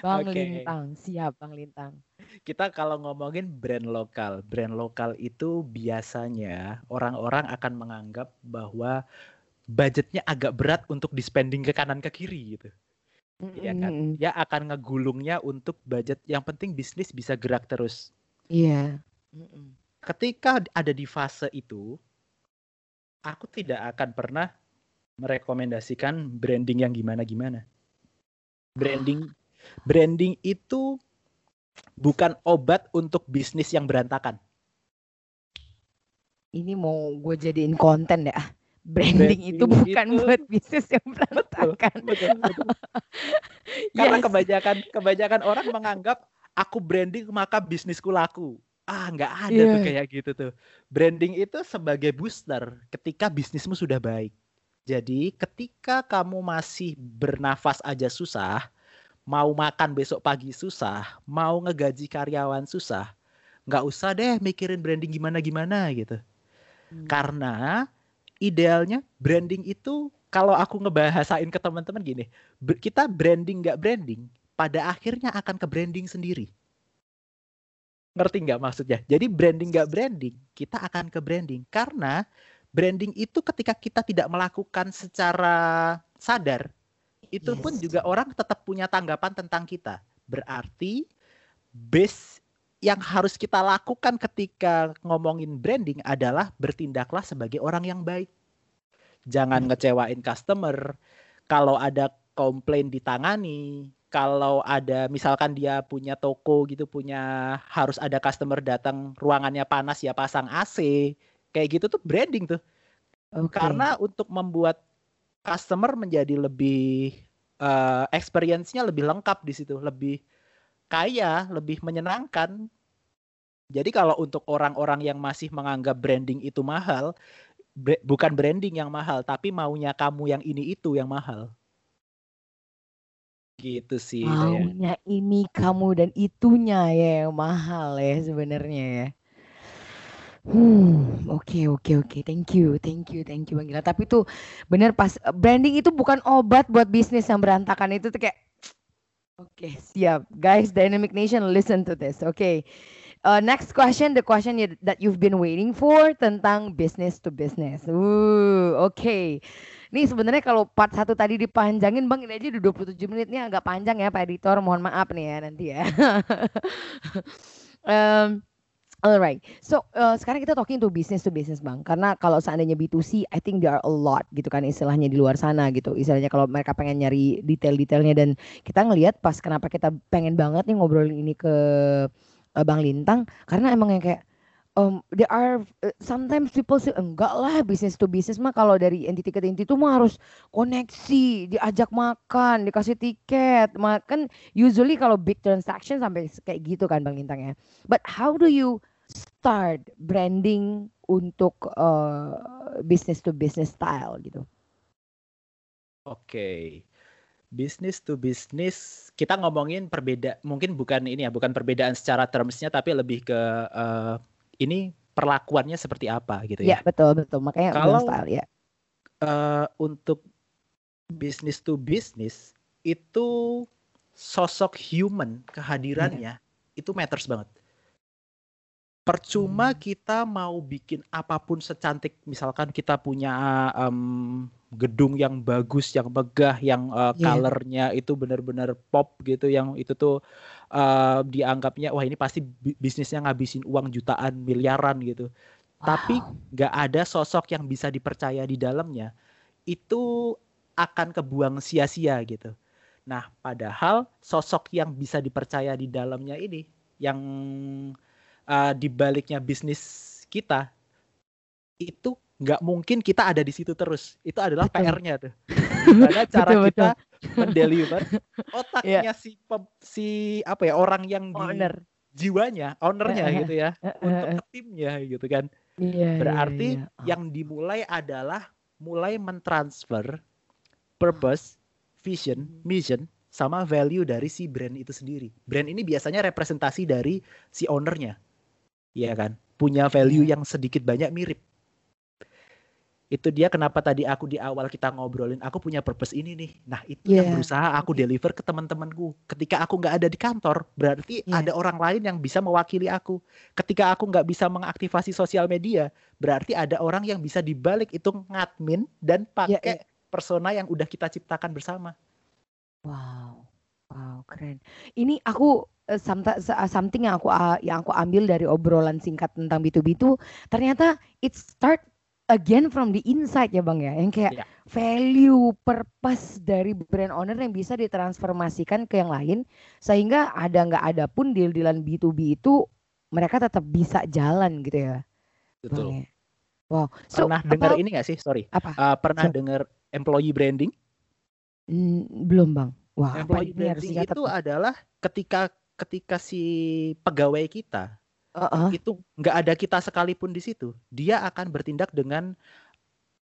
bang Oke. Lintang siap bang Lintang Kita kalau ngomongin brand lokal, brand lokal itu biasanya orang-orang akan menganggap bahwa budgetnya agak berat untuk di-spending ke kanan ke kiri gitu. Iya kan? Mm-mm. Dia akan ngegulungnya untuk budget yang penting bisnis bisa gerak terus. Iya. Mm-mm. Ketika ada di fase itu, aku tidak akan pernah merekomendasikan branding yang gimana-gimana. Branding branding itu bukan obat untuk bisnis yang berantakan. Ini mau gue jadiin konten ya. Branding, itu Branding bukan itu- buat bisnis yang berantakan. Betul, betul. Karena Yes. kebanyakan kebanyakan orang menganggap aku branding maka bisnisku laku. Ah, nggak ada tuh Iya. kayak gitu tuh. Branding itu sebagai booster ketika bisnismu sudah baik. Jadi ketika kamu masih bernafas aja susah, mau makan besok pagi susah, mau ngegaji karyawan susah, nggak usah deh mikirin branding gimana-gimana gitu. Hmm. Karena idealnya branding itu kalau aku ngebahasain ke teman-teman gini, kita branding nggak branding, pada akhirnya akan ke branding sendiri. Ngerti nggak maksudnya? Jadi branding nggak branding, kita akan ke branding karena branding itu ketika kita tidak melakukan secara sadar, itu pun Yes. juga orang tetap punya tanggapan tentang kita. Berarti base yang harus kita lakukan ketika ngomongin branding adalah bertindaklah sebagai orang yang baik. Jangan ngecewain customer. Kalau ada komplain ditangani, kalau ada misalkan dia punya toko gitu punya harus ada customer datang ruangannya panas ya pasang AC. Kayak gitu tuh branding tuh. Oke. Karena untuk membuat customer menjadi lebih eh, experience-nya lebih lengkap di situ, lebih kaya, lebih menyenangkan. Jadi kalau untuk orang-orang yang masih menganggap branding itu mahal, bukan branding yang mahal, tapi maunya kamu yang ini itu yang mahal. Gitu sih. Maunya ini kamu dan itunya ya mahal ya sebenarnya ya. Hmm, oke oke oke, thank you, thank you, thank you Bang Gila. Tapi tuh bener pas branding itu bukan obat buat bisnis yang berantakan itu tuh kayak Oke, siap. Guys, Dynamic Nation, listen to this. Oke. Uh, next question, the question that you've been waiting for tentang business to business. Uh, oke. Nih sebenarnya kalau part satu tadi dipanjangin Bang, ini aja udah 27 menit nih agak panjang ya Pak Editor. Mohon maaf nih ya nanti ya. um, Alright, so uh, sekarang kita talking to business to business bang, karena kalau seandainya B2C, I think there are a lot gitu kan istilahnya di luar sana gitu. Istilahnya kalau mereka pengen nyari detail-detailnya dan kita ngelihat pas kenapa kita pengen banget nih ngobrolin ini ke uh, Bang Lintang, karena emang yang kayak um, there are uh, sometimes people say enggak lah business to business mah kalau dari entity ke entity itu mah harus koneksi, diajak makan, dikasih tiket, makan usually kalau big transaction sampai kayak gitu kan Bang Lintang ya. But how do you start branding untuk uh, business to business style gitu? Oke. Business to business, kita ngomongin perbeda, mungkin bukan ini ya, bukan perbedaan secara termsnya, tapi lebih ke eh, ini perlakuannya seperti apa gitu Ya ya. betul betul makanya Kalau style ya. eh, untuk business to business itu sosok human kehadirannya itu matters banget. Percuma Hmm. kita mau bikin apa pun secantik misalkan kita punya em, gedung yang bagus, yang megah, yang eh, Iya. colornya itu benar-benar pop gitu, yang itu tuh eh, dianggapnya wah ini pasti bi- bisnisnya ngabisin uang jutaan, miliaran gitu. Tapi Wow. nggak ada sosok yang bisa dipercaya di dalamnya, itu akan kebuang sia-sia gitu. Nah, padahal sosok yang bisa dipercaya di dalamnya ini, yang uh, di baliknya bisnis kita, itu nggak mungkin kita ada di situ terus. Itu adalah. PR-nya tuh. Gimana cara Betul, kita mendeliver otaknya si pem- si apa ya orang yang di Owner. jiwanya, ownernya Heeh, gitu ya, heeh, untuk ke timnya gitu kan. Iya, iya, Berarti iya. Oh. yang dimulai adalah mulai mentransfer purpose, vision, mission sama value dari si brand itu sendiri. Brand ini biasanya representasi dari si ownernya. Iya kan? Punya value Iya. yang sedikit banyak mirip. Itu dia kenapa tadi aku di awal kita ngobrolin, aku punya purpose ini nih. Nah, itu yang Iya. berusaha aku deliver ke teman-temanku. Ketika aku nggak ada di kantor, berarti Iya. ada orang lain yang bisa mewakili aku. Ketika aku nggak bisa mengaktifasi sosial media, berarti ada orang yang bisa dibalik itu ngadmin dan Iya, pakai persona yang udah kita ciptakan bersama. Wow, wow, keren. Ini aku eh, uh, something yang aku uh, yang aku ambil dari obrolan singkat tentang B2B itu ternyata it start again from the inside ya Bang ya. Yang kayak Iya. value, purpose dari brand owner yang bisa ditransformasikan ke yang lain sehingga ada nggak ada pun deal-dealan B2B itu mereka tetap bisa jalan gitu ya. Bang Betul. ya. Wow. So, Pernah dengar ini nggak sih? Sorry. apa? Uh, pernah So- dengar employee branding? Hmm, belum Bang. Wah, employee branding itu adalah ketika ketika si pegawai kita Heeh. itu nggak ada kita sekalipun di situ, dia akan bertindak dengan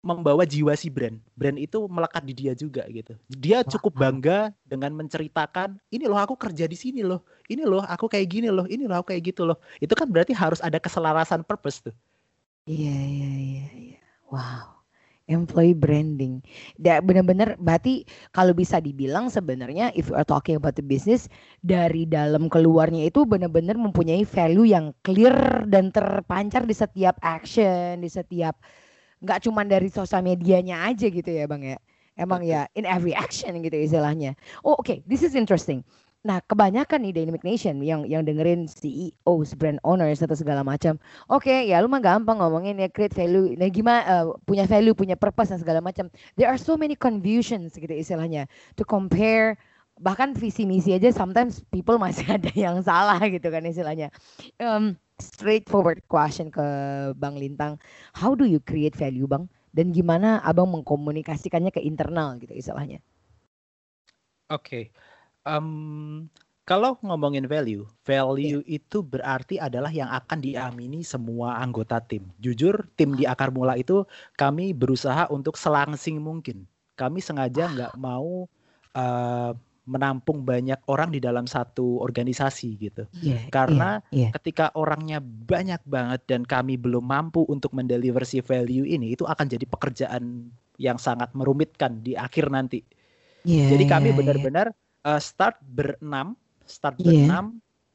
membawa jiwa si brand. Brand itu melekat di dia juga gitu. Dia cukup bangga dengan menceritakan, ini loh aku kerja di sini loh, ini loh aku kayak gini loh, ini loh aku kayak gitu loh. Itu kan berarti harus ada keselarasan purpose tuh. Iya, iya, iya, iya. Wow. Employee branding. Da, benar-benar berarti kalau bisa dibilang sebenarnya if you are talking about the business dari dalam keluarnya itu benar-benar mempunyai value yang clear dan terpancar di setiap action, di setiap nggak cuma dari sosial medianya aja gitu ya Bang ya. Emang ya in every action gitu istilahnya. Oh oke, this is interesting. Nah, kebanyakan nih Dynamic Nation yang yang dengerin CEOs, brand owners atau segala macam. Oke, ya lu mah gampang ngomongin ya create value. Nah, gimana eh, punya value, punya purpose dan segala macam. There are so many confusions gitu istilahnya to compare bahkan visi misi aja sometimes people masih ada yang salah gitu kan istilahnya. Um, straightforward question ke Bang Lintang, how do you create value Bang? Dan gimana Abang mengkomunikasikannya ke internal gitu istilahnya? Oke. Em, kalau ngomongin value, value itu berarti adalah yang akan diamini semua anggota tim. Jujur, tim di akar mula itu kami berusaha untuk selangsing mungkin. Kami sengaja nggak mau eh, menampung banyak orang di dalam satu organisasi gitu. Iya. Karena iya, ketika orangnya banyak banget dan kami belum mampu untuk mendeliver si value ini, itu akan jadi pekerjaan yang sangat merumitkan di akhir nanti. iya, Jadi kami iya, iya. benar-benar uh, start berenam, start Iya. berenam,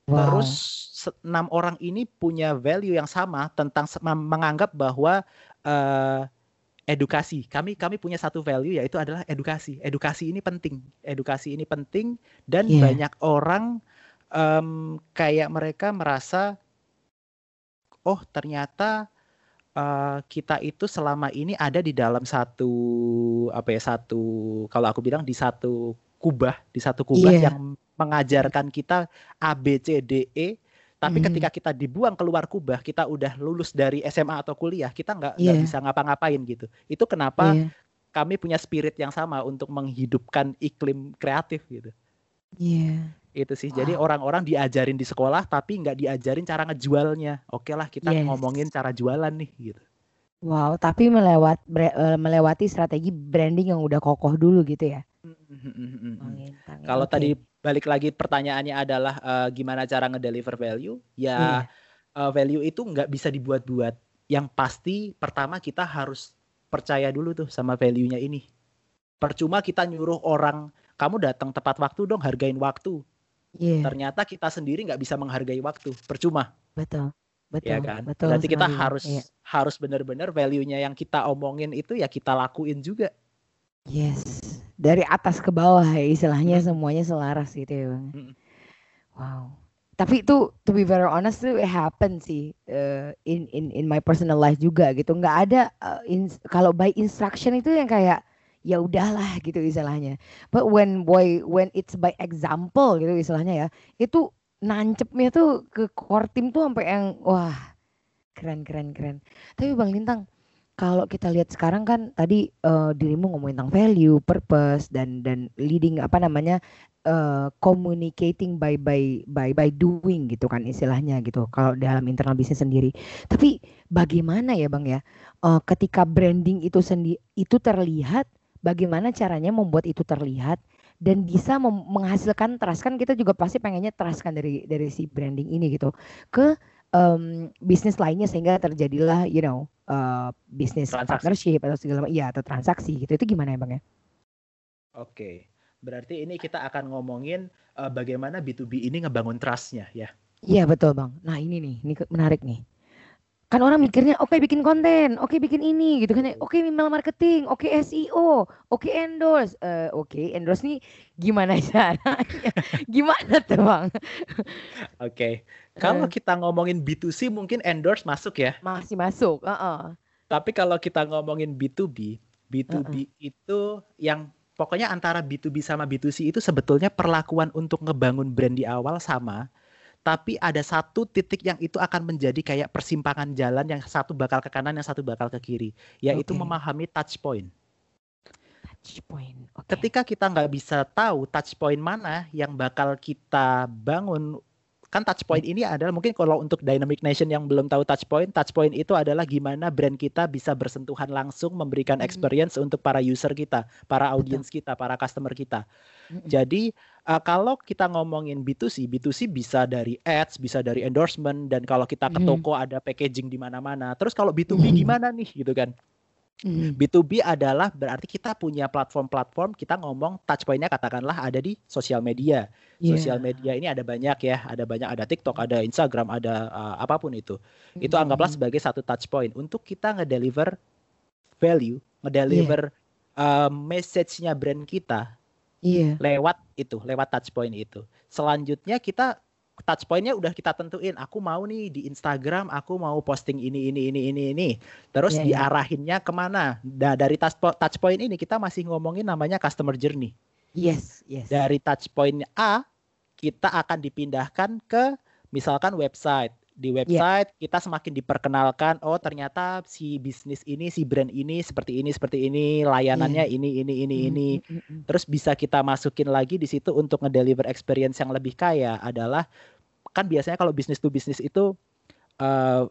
Wow. terus enam orang ini punya value yang sama tentang menganggap bahwa uh, edukasi. Kami kami punya satu value yaitu adalah edukasi. Edukasi ini penting. Edukasi ini penting dan Iya. banyak orang em, kayak mereka merasa oh ternyata uh, kita itu selama ini ada di dalam satu apa ya satu kalau aku bilang di satu kubah di satu kubah Iya. yang mengajarkan kita A B C D E tapi Mhm. ketika kita dibuang keluar kubah kita udah lulus dari SMA atau kuliah kita nggak Iya. bisa ngapa-ngapain gitu itu kenapa Iya. kami punya spirit yang sama untuk menghidupkan iklim kreatif gitu Iya. itu sih jadi Wow. orang-orang diajarin di sekolah tapi nggak diajarin cara ngejualnya oke lah kita Yes. ngomongin cara jualan nih gitu Wow, tapi melewat bre- eh, melewati strategi branding yang udah kokoh dulu gitu ya. Bang Lintang ya, Kalau oke. tadi balik lagi pertanyaannya adalah eh, gimana cara ngedeliver value? Ya Iya. uh, value itu nggak bisa dibuat-buat. Yang pasti pertama kita harus percaya dulu tuh sama value-nya ini. Percuma kita nyuruh orang, kamu datang tepat waktu dong, hargain waktu. Iya, Ternyata kita sendiri nggak bisa menghargai waktu, percuma, betul. Betul. ya kan? Betul Berarti kita sekali. harus Iya. harus benar-benar value-nya yang kita omongin itu ya kita lakuin juga. Yes. Dari atas ke bawah ya istilahnya semuanya selaras gitu ya, Bang. Mm. Wow. Tapi itu to be very honest tuh it happen sih eh, in in in my personal life juga gitu. nggak ada eh, ins- kalau by instruction itu yang kayak ya udahlah gitu istilahnya. But when boy when it's by example gitu istilahnya ya, itu nancepnya tuh ke core team tuh sampai yang wah keren keren keren. Tapi Bang Lintang, kalau kita lihat sekarang kan tadi eh, dirimu ngomongin tentang value, purpose dan dan leading apa namanya eh, communicating by by by by doing gitu kan istilahnya gitu. Kalau dalam internal bisnis sendiri. Tapi bagaimana ya Bang ya? eh, ketika branding itu sendi itu terlihat, bagaimana caranya membuat itu terlihat dan bisa menghasilkan trust. Kan kita juga pasti pengennya trust kan dari dari si branding ini gitu. Ke em, bisnis lainnya sehingga terjadilah you know eh, bisnis partnership atau segala macam. Iya atau transaksi gitu. Itu gimana ya bang ya? Oke. Berarti ini kita akan ngomongin uh, bagaimana B2B ini ngebangun trust-nya ya. iya betul bang. Nah ini nih. Ini menarik nih kan orang mikirnya oke bikin konten oke bikin ini gitu kan ya. oke email marketing oke SEO oke endorse Eh, oke endorse nih gimana caranya gimana tuh bang Oke. Kalau Eh. kita ngomongin B2C mungkin endorse masuk ya. masih masuk Heeh. Tapi kalau kita ngomongin B2B, B2B itu yang pokoknya antara B2B sama B2C itu sebetulnya perlakuan untuk ngebangun brand di awal sama. Tapi ada satu titik yang itu akan menjadi kayak persimpangan jalan yang satu bakal ke kanan, yang satu bakal ke kiri, yaitu Oke. memahami touch point. touch point oke ketika kita nggak bisa tahu touch point mana yang bakal kita bangun kan touch point ini adalah mungkin kalau untuk Dynamic Nation yang belum tahu touch point, touch point itu adalah gimana brand kita bisa bersentuhan langsung memberikan experience untuk para user kita, para audience kita, para customer kita. Mm-mm. Jadi uh, kalau kita ngomongin B2C, B2C bisa dari ads, bisa dari endorsement dan kalau kita ke toko ada packaging di mana-mana. Terus kalau B2B Mhm. gimana nih gitu kan? Mhm. B2B adalah berarti kita punya platform-platform, kita ngomong touch point-nya katakanlah ada di sosial media. Iya. Sosial media ini ada banyak ya, ada banyak ada TikTok, ada Instagram, ada uh, apa pun itu. Itu Mhm. anggaplah sebagai satu touch point untuk kita ngedeliver value, ngedeliver uh, message-nya brand kita Iya. lewat itu, lewat touch point itu. Selanjutnya kita touch point-nya udah kita tentuin. Aku mau nih di Instagram, aku mau posting ini ini ini ini ini. Terus Iya, iya. diarahinnya ke mana? Nah dari touch point ini kita masih ngomongin namanya customer journey. Yes, yes. Dari touch point A kita akan dipindahkan ke misalkan website. Di Iya. website kita semakin diperkenalkan, oh ternyata si bisnis ini, si brand ini seperti ini, seperti ini, layanannya ini, ini, ini, ini. mm, mm, mm. Terus bisa kita masukin lagi di situ untuk ngedeliver experience yang lebih kaya adalah kan biasanya kalau bisnis to bisnis itu eh,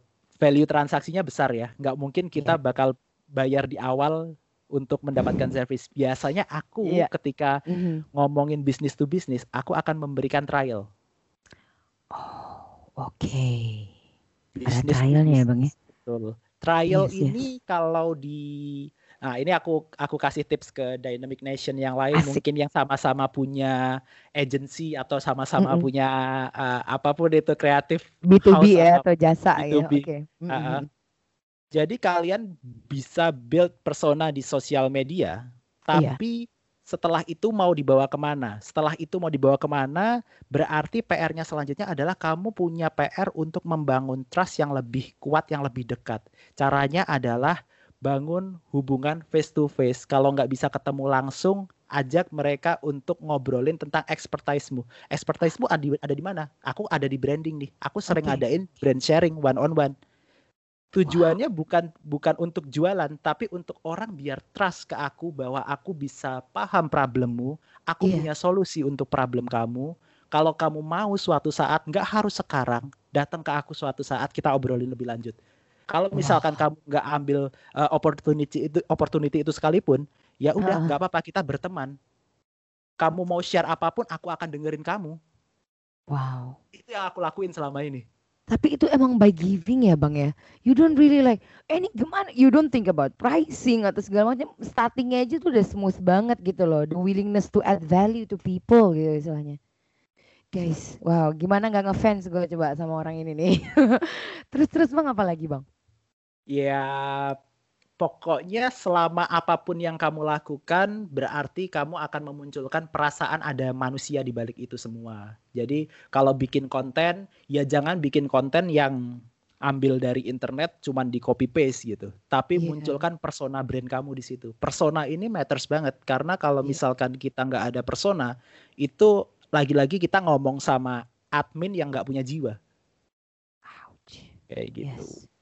value transaksinya besar ya. Nggak mungkin kita bakal bayar di awal untuk mendapatkan service. Biasanya aku Iya. ketika Mhm. ngomongin bisnis to bisnis, aku akan memberikan trial. Oh, oke. Ada Business to trialnya ya, Bang ya? Betul. Trial Yes, yes. ini kalau di Nah, ini aku aku kasih tips ke Dynamic Nation yang lain Asik. mungkin yang sama-sama punya agency atau sama-sama Mm-mm. punya uh, apa pun itu kreatif. B2B House ya atau jasa ya. B2B. Oke. Mm, Ah, mm, ah. mm. Jadi kalian bisa build persona di sosial media, Iya. Setelah itu mau dibawa ke mana? Setelah itu mau dibawa ke mana? Berarti PR-nya selanjutnya adalah kamu punya PR untuk membangun trust yang lebih kuat, yang lebih dekat. Caranya adalah bangun hubungan face to face. Kalau nggak bisa ketemu langsung, ajak mereka untuk ngobrolin tentang expertise-mu. Expertise-mu ada di, mana? Aku ada di branding nih. Aku sering Oke. ngadain brand sharing one on one. Tujuannya bukan bukan untuk jualan, tapi untuk orang biar trust ke aku bahwa aku bisa paham problemmu, aku Iya. punya solusi untuk problem kamu. Kalau kamu mau suatu saat, nggak harus sekarang, datang ke aku suatu saat kita obrolin lebih lanjut. Kalau misalkan Wah. kamu nggak ambil uh, opportunity itu opportunity itu sekalipun, ya udah Ah. nggak apa-apa kita berteman. Kamu mau share apa pun, aku akan dengerin kamu. Wow. Itu yang aku lakuin selama ini. Tapi itu emang by giving ya bang ya. You don't really like, eh ini gimana? You don't think about pricing atau segala macam. Startingnya aja tuh udah smooth banget gitu loh. The willingness to add value to people gitu istilahnya. Guys, wow, gimana nggak ngefans gue coba sama orang ini nih. terus terus bang apa lagi bang? Ya pokoknya selama apa pun yang kamu lakukan berarti kamu akan memunculkan perasaan ada manusia di balik itu semua. Jadi kalau bikin konten ya jangan bikin konten yang ambil dari internet cuman di copy paste gitu. Tapi Iya. munculkan persona brand kamu di situ. Persona ini matters banget karena kalau Iya. misalkan kita nggak ada persona itu lagi-lagi kita ngomong sama admin yang nggak punya jiwa Ouch. kayak gitu. Yes.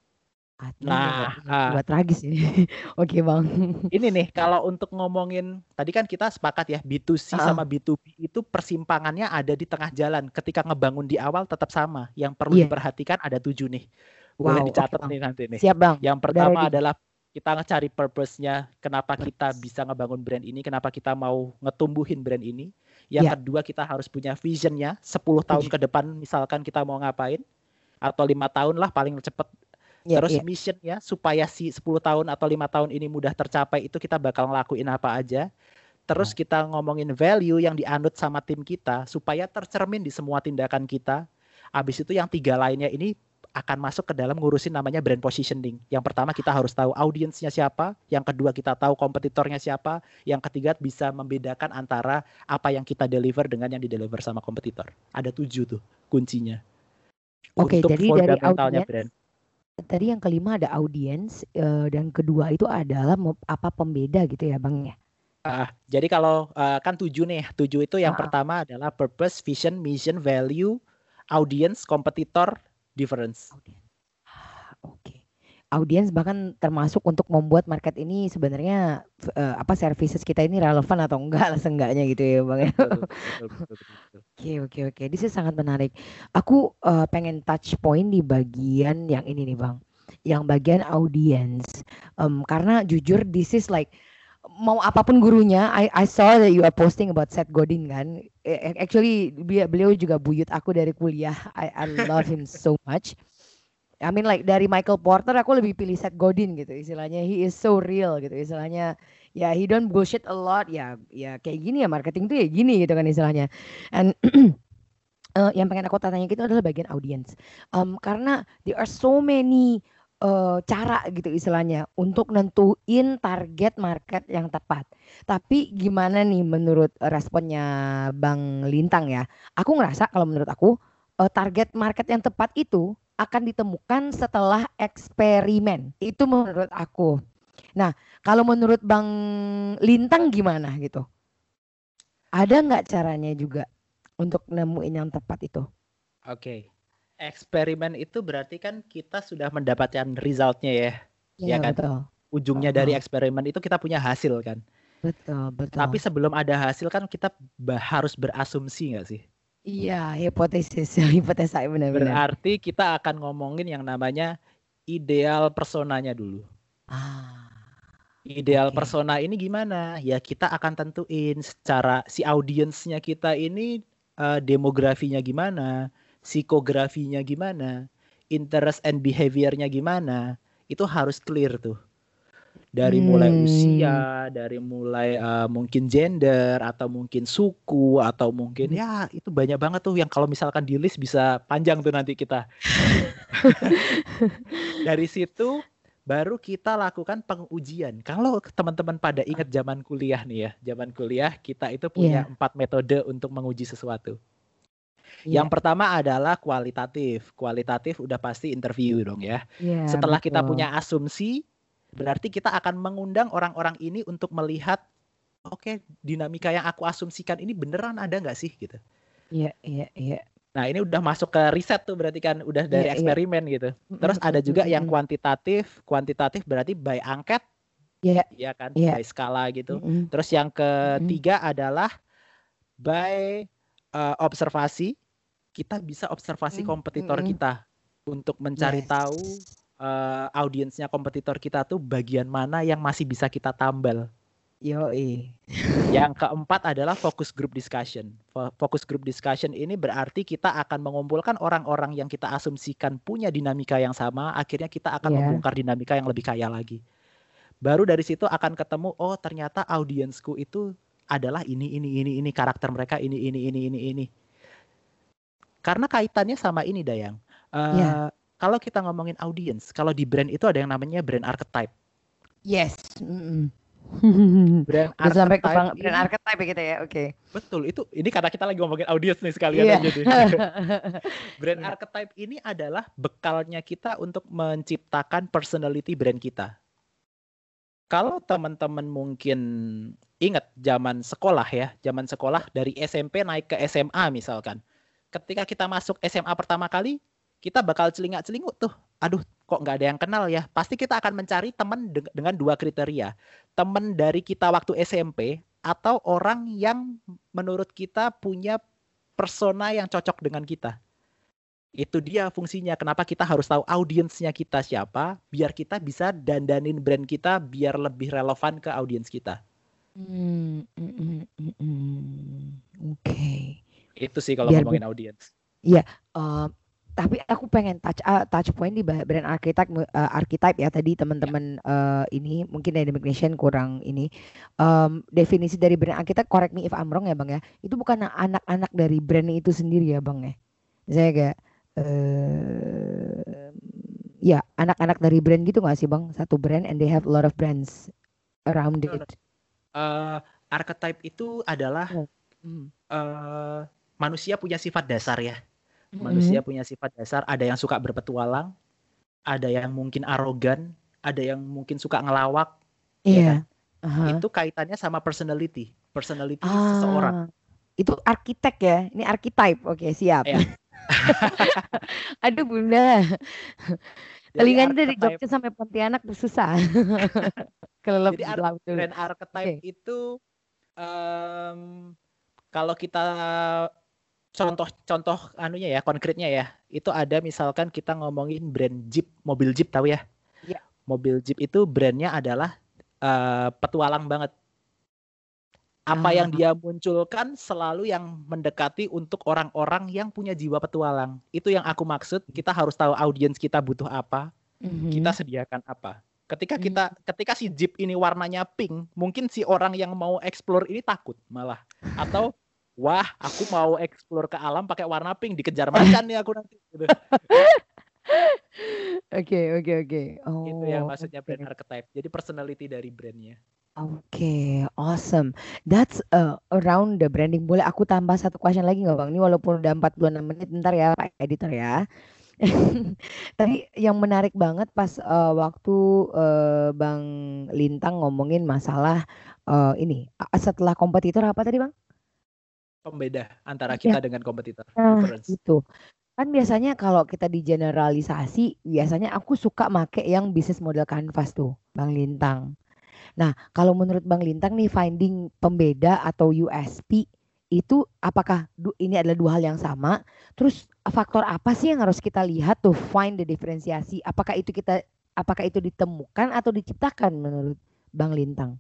Admin Nah, ah. jiwa tragis ini. Oke bang. ini nih kalau untuk ngomongin tadi kan kita sepakat ya B2C Ah. sama B2B itu persimpangannya ada di tengah jalan. Ketika ngebangun di awal tetap sama. Yang perlu Iya. diperhatikan ada tujuh nih. Boleh Wow, dicatat Bang. nih nanti nih. Siap bang. Yang pertama adalah kita ngecari purpose-nya, kenapa kita Purpose. bisa ngebangun brand ini, kenapa kita mau ngetumbuhin brand ini. Yang Iya. kedua kita harus punya visionnya 10 tahun ke depan misalkan kita mau ngapain atau lima tahun lah paling cepet Iya, Terus iya. missionnya supaya si 10 tahun atau lima tahun ini mudah tercapai itu kita bakal ngelakuin apa aja. Terus kita ngomongin value yang dianut sama tim kita supaya tercermin di semua tindakan kita. Habis itu yang tiga lainnya ini akan masuk ke dalam ngurusin namanya brand positioning. Yang pertama kita harus tahu audiensnya siapa, yang kedua kita tahu kompetitornya siapa, yang ketiga bisa membedakan antara apa yang kita deliver dengan yang dideliver sama kompetitor. Ada tujuh tuh kuncinya. Oke, Untuk jadi dari audiens, brand. Tadi yang kelima ada audiens eh, dan kedua itu adalah apa pembeda gitu ya bang ya. Ah, jadi kalau eh, kan tujuh nih, tujuh itu yang Ah. pertama adalah purpose, vision, mission, value, audience, kompetitor, difference. Audiens. Audiens bahkan termasuk untuk membuat market ini sebenarnya eh, apa services kita ini relevan atau enggak lah seenggaknya gitu ya bang ya. Oke oke oke, ini sih sangat menarik. Aku eh, pengen touch point di bagian yang ini nih bang, yang bagian audience. Em, karena jujur this is like mau apa pun gurunya, I I saw that you are posting about Seth Godin kan. Actually beliau juga buyut aku dari kuliah. I I love him so much. I mean like dari Michael Porter aku lebih pilih Seth Godin gitu istilahnya. He is so real gitu istilahnya. Ya he don't bullshit a lot ya ya kayak gini ya marketing tuh ya gini gitu kan istilahnya. And eh, yang pengen aku tanya gitu adalah bagian audience. Em, karena there are so many eh, cara gitu istilahnya untuk nentuin target market yang tepat. Tapi gimana nih menurut responnya Bang Lintang ya? Aku ngerasa kalau menurut aku eh, target market yang tepat itu akan ditemukan setelah eksperimen. Itu menurut aku. Nah, kalau menurut Bang Lintang gimana gitu? Ada nggak caranya juga untuk nemuin yang tepat itu? Oke. Eksperimen itu berarti kan kita sudah mendapatkan resultnya ya. Iya kan? betul. Ujungnya Oh. dari eksperimen itu kita punya hasil kan. Betul, betul. Tapi sebelum ada hasil kan kita harus berasumsi nggak sih? Iya, hipotesis, hipotesa benar-benar. Berarti kita akan ngomongin yang namanya ideal personanya dulu. Ah, Ideal Oke. persona ini gimana? Ya kita akan tentuin secara si audiensnya kita ini eh, demografinya gimana, psikografinya gimana, interest and behaviornya gimana, itu harus clear tuh. Dari mulai Hmm. usia, dari mulai eh, mungkin gender atau mungkin suku atau mungkin ya itu banyak banget tuh yang kalau misalkan di list bisa panjang tuh nanti kita. Dari situ baru kita lakukan pengujian. Kalau teman-teman pada ingat zaman kuliah nih ya, zaman kuliah kita itu punya empat metode untuk menguji sesuatu. iya, Yang pertama adalah kualitatif. Kualitatif udah pasti interview dong ya. iya, Setelah kita betul. punya asumsi, berarti kita akan mengundang orang-orang ini untuk melihat, oke dinamika yang aku asumsikan ini beneran ada nggak sih gitu. Iya, iya, iya. Nah ini udah masuk ke riset tuh berarti kan udah dari Iya, iya. eksperimen gitu. Terus Mm, ada mm, juga mm, yang mm. kuantitatif. Kuantitatif berarti by angket, Iya, ya kan, Iya. by skala gitu. mm, mm. Terus yang ketiga adalah by uh, observasi. Kita bisa observasi Mm, kompetitor mm, mm. kita untuk mencari Yes. tahu uh, audiensnya kompetitor kita tuh bagian mana yang masih bisa kita tambal. Yoi. Yang keempat adalah focus group discussion. Fo- Focus group discussion ini berarti kita akan mengumpulkan orang-orang yang kita asumsikan punya dinamika yang sama, akhirnya kita akan Iya. membongkar dinamika yang lebih kaya lagi. Baru dari situ akan ketemu, oh ternyata audiensku itu adalah ini, ini, ini, ini karakter mereka ini, ini, ini, ini, ini. Karena kaitannya sama ini Dayang. Eh, Iya. Kalau kita ngomongin audience, kalau di brand itu ada yang namanya brand archetype. Yes. Mm-mm. Brand Udah sampai ke archetype bang, brand archetype kita ya. Oke. Betul, itu ini karena kita lagi ngomongin audience nih sekalian aja deh. brand Iya. archetype ini adalah bekalnya kita untuk menciptakan personality brand kita. Kalau teman-teman mungkin ingat zaman sekolah ya, zaman sekolah dari SMP naik ke SMA misalkan. Ketika kita masuk SMA pertama kali, kita bakal celingak-celinguk tuh. Aduh, kok nggak ada yang kenal ya? Pasti kita akan mencari teman deng- dengan dua kriteria. Teman dari kita waktu SMP atau orang yang menurut kita punya persona yang cocok dengan kita. Itu dia fungsinya. Kenapa kita harus tahu audiensnya kita siapa, biar kita bisa dandanin brand kita biar lebih relevan ke audiens kita. Hmm, mm, mm, mm, mm. Oke. Itu sih kalau Biar ngomongin audiens. Eh, tapi aku pengen touch ah, touch point di brand archetype mu- eh, archetype ya tadi teman-teman eh, ini. Mungkin Dynamic Nation kurang ini. Em, definisi dari brand archetype correct me if I'm wrong ya bang ya. Itu bukan anak-anak dari brand itu sendiri ya bang ya. Saya kayak eh ya anak-anak dari brand gitu nggak sih bang? Satu brand and they have a lot of brands around it. Eh, archetype itu adalah Hmm. eh, manusia punya sifat dasar ya. Mm-mm. Manusia punya sifat dasar. Ada yang suka berpetualang, ada yang mungkin arogan, ada yang mungkin suka ngelawak. iya kan? Aha. Itu kaitannya sama personality, personality seseorang. Ah, itu arsitek ya ini archetype oke siap Iya. aduh bunda Jadi Telinganya dari Jogja sampai Pontianak susah. Kelelep Jadi di ar- brand archetype itu em, kalau kita contoh-contoh anunya ya konkretnya ya itu ada misalkan kita ngomongin brand Jeep mobil Jeep tahu ya Iya. mobil Jeep itu brandnya adalah eh, petualang banget apa yang Ah. dia munculkan selalu yang mendekati untuk orang-orang yang punya jiwa petualang itu yang aku maksud kita harus tahu audiens kita butuh apa Mhm. kita sediakan apa. Ketika Hmm. kita ketika si Jeep ini warnanya pink, mungkin si orang yang mau explore ini takut malah atau wah, aku mau explore ke alam pakai warna pink dikejar macan nih aku nanti gitu. Oke oke oke. Oh. Itu yang maksudnya oke. brand archetype. Jadi personality dari brandnya. Oke, awesome. That's uh, around the branding. Boleh aku tambah satu question lagi nggak Bang? Ini walaupun udah 46 menit, ntar ya Pak Editor ya. Tadi yang menarik banget pas uh, waktu uh, Bang Lintang ngomongin masalah uh, ini setelah kompetitor apa tadi Bang? Pembeda antara Ya. kita dengan kompetitor. Nah, Difference. itu. Kan biasanya kalau kita di generalisasi, biasanya aku suka make yang bisnis model canvas tuh, Bang Lintang. Nah, kalau menurut Bang Lintang nih finding pembeda atau USP itu apakah ini adalah dua hal yang sama? Terus faktor apa sih yang harus kita lihat tuh find the diferensiasi? Apakah itu kita apakah itu ditemukan atau diciptakan menurut Bang Lintang?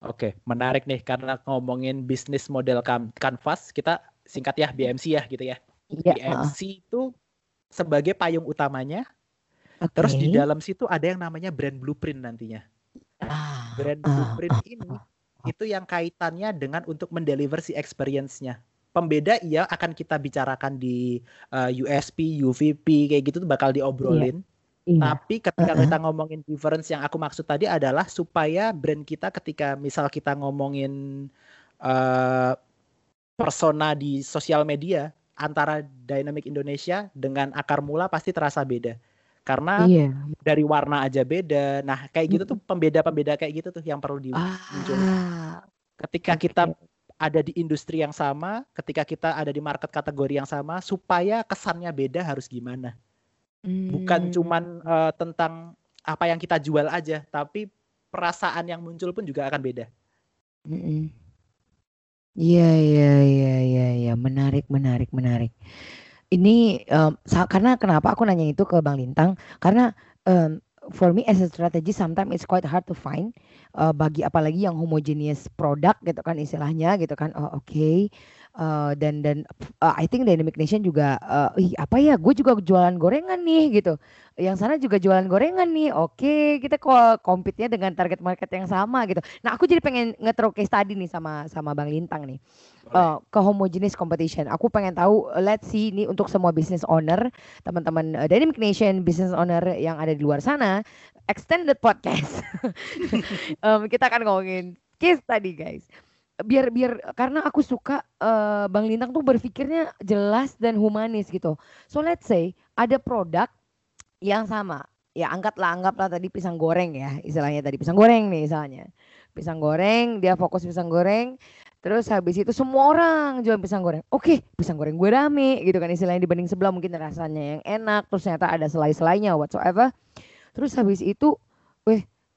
Oke, menarik nih karena ngomongin bisnis model can- canvas, kita singkat ya BMC ya gitu ya. Iya, heeh. BMC itu sebagai payung utamanya, terus di dalam situ ada yang namanya brand blueprint nantinya. Ah, brand ah, blueprint ah, ini ah. itu yang kaitannya dengan untuk mendeliver si experience-nya. Pembeda iya akan kita bicarakan di uh, USP, UVP kayak gitu tuh bakal diobrolin. Iya. Tapi ketika Uh-uh. kita ngomongin difference yang aku maksud tadi adalah supaya brand kita ketika misal kita ngomongin uh, persona di sosial media antara Dynamic Indonesia dengan akar mula pasti terasa beda. Karena Iya. dari warna aja beda. Nah, kayak gitu tuh pembeda-pembeda kayak gitu tuh yang perlu dimuncul. Ah, Ketika oke. kita ada di industri yang sama, ketika kita ada di market kategori yang sama, supaya kesannya beda harus gimana? Bukan Hmm. cuman eh, tentang apa yang kita jual aja, tapi perasaan yang muncul pun juga akan beda. Mm-mm. Iya, iya, iya, iya, iya, menarik, menarik, menarik. Ini sa- karena kenapa aku nanya itu ke Bang Lintang? Karena em, for me as a strategy sometimes it's quite hard to find uh, bagi apalagi yang homogeneous product gitu kan istilahnya gitu kan oh oke Uh, dan dan uh, I think Dynamic Nation juga uh, ih apa ya gue juga jualan gorengan nih gitu. Yang sana juga jualan gorengan nih oke kita kok compete-nya dengan target market yang sama gitu. Nah aku jadi pengen ngetro case tadi nih sama sama Bang Lintang nih. Uh, ke homogeneous competition. Aku pengen tahu let's see ini untuk semua business owner teman-teman uh, Dynamic Nation business owner yang ada di luar sana extended podcast. Um, kita akan ngomongin case tadi guys biar biar karena aku suka uh, Bang Lintang tuh berpikirnya jelas dan humanis gitu. So let's say ada produk yang sama. Ya anggaplah anggaplah tadi pisang goreng ya, istilahnya tadi pisang goreng nih misalnya. Pisang goreng, dia fokus pisang goreng. Terus habis itu semua orang jual pisang goreng. Oke, pisang goreng gue rame gitu kan istilahnya dibanding sebelah mungkin rasanya yang enak, terus ternyata ada selai-selainya whatsoever. Terus habis itu,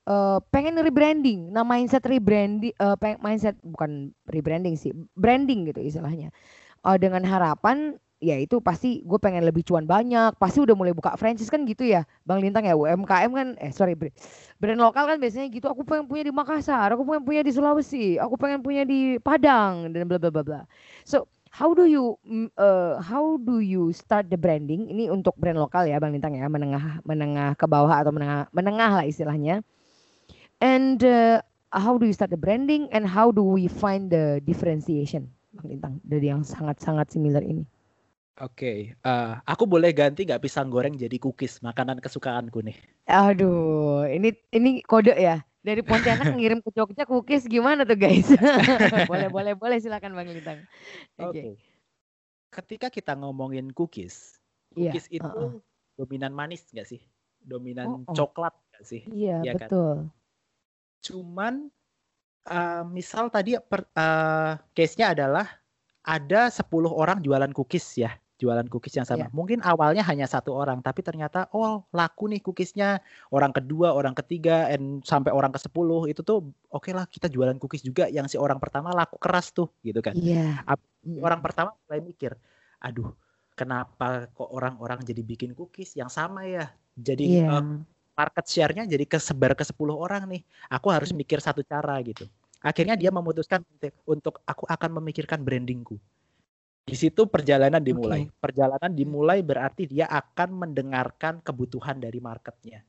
uh, pengen rebranding. Nah, mindset rebranding uh, peng mindset bukan rebranding sih, branding gitu istilahnya. Uh, dengan harapan ya itu pasti gue pengen lebih cuan banyak, pasti udah mulai buka franchise kan gitu ya. Bang Lintang ya UMKM kan eh sorry brand lokal kan biasanya gitu. Aku pengen punya di Makassar, aku pengen punya di Sulawesi, aku pengen punya di Padang dan bla bla bla bla. So, how do you uh, how do you start the branding? Ini untuk brand lokal ya Bang Lintang ya, menengah menengah ke bawah atau menengah menengah lah istilahnya And uh, how do you start the branding and how do we find the differentiation, Bang Lintang, dari yang sangat-sangat similar ini? Oke, okay, uh, aku boleh ganti nggak pisang goreng jadi cookies, makanan kesukaanku nih. Aduh, ini ini kode ya. Dari Pontianak ngirim ke Jogja cookies gimana tuh guys? boleh boleh boleh silakan Bang Lintang. Oke. Okay. Okay. Ketika kita ngomongin cookies, iya, cookies yeah, itu uh -uh. dominan manis nggak sih? Dominan oh, oh. coklat nggak sih? Iya ya betul. Kan? Cuman uh, misal tadi per, uh, case-nya adalah ada 10 orang jualan cookies ya, jualan cookies yang sama. Yeah. Mungkin awalnya hanya satu orang, tapi ternyata oh laku nih cookiesnya. Orang kedua, orang ketiga, and sampai orang ke 10 itu tuh oke okay lah kita jualan cookies juga yang si orang pertama laku keras tuh gitu kan. Iya. Yeah. Orang pertama mulai mikir, aduh kenapa kok orang-orang jadi bikin cookies yang sama ya? Jadi yeah. uh, market share-nya jadi kesebar ke 10 orang nih. Aku harus hmm. mikir satu cara gitu. Akhirnya dia memutuskan untuk aku akan memikirkan brandingku. Di situ perjalanan dimulai. Okay. Perjalanan dimulai berarti dia akan mendengarkan kebutuhan dari marketnya.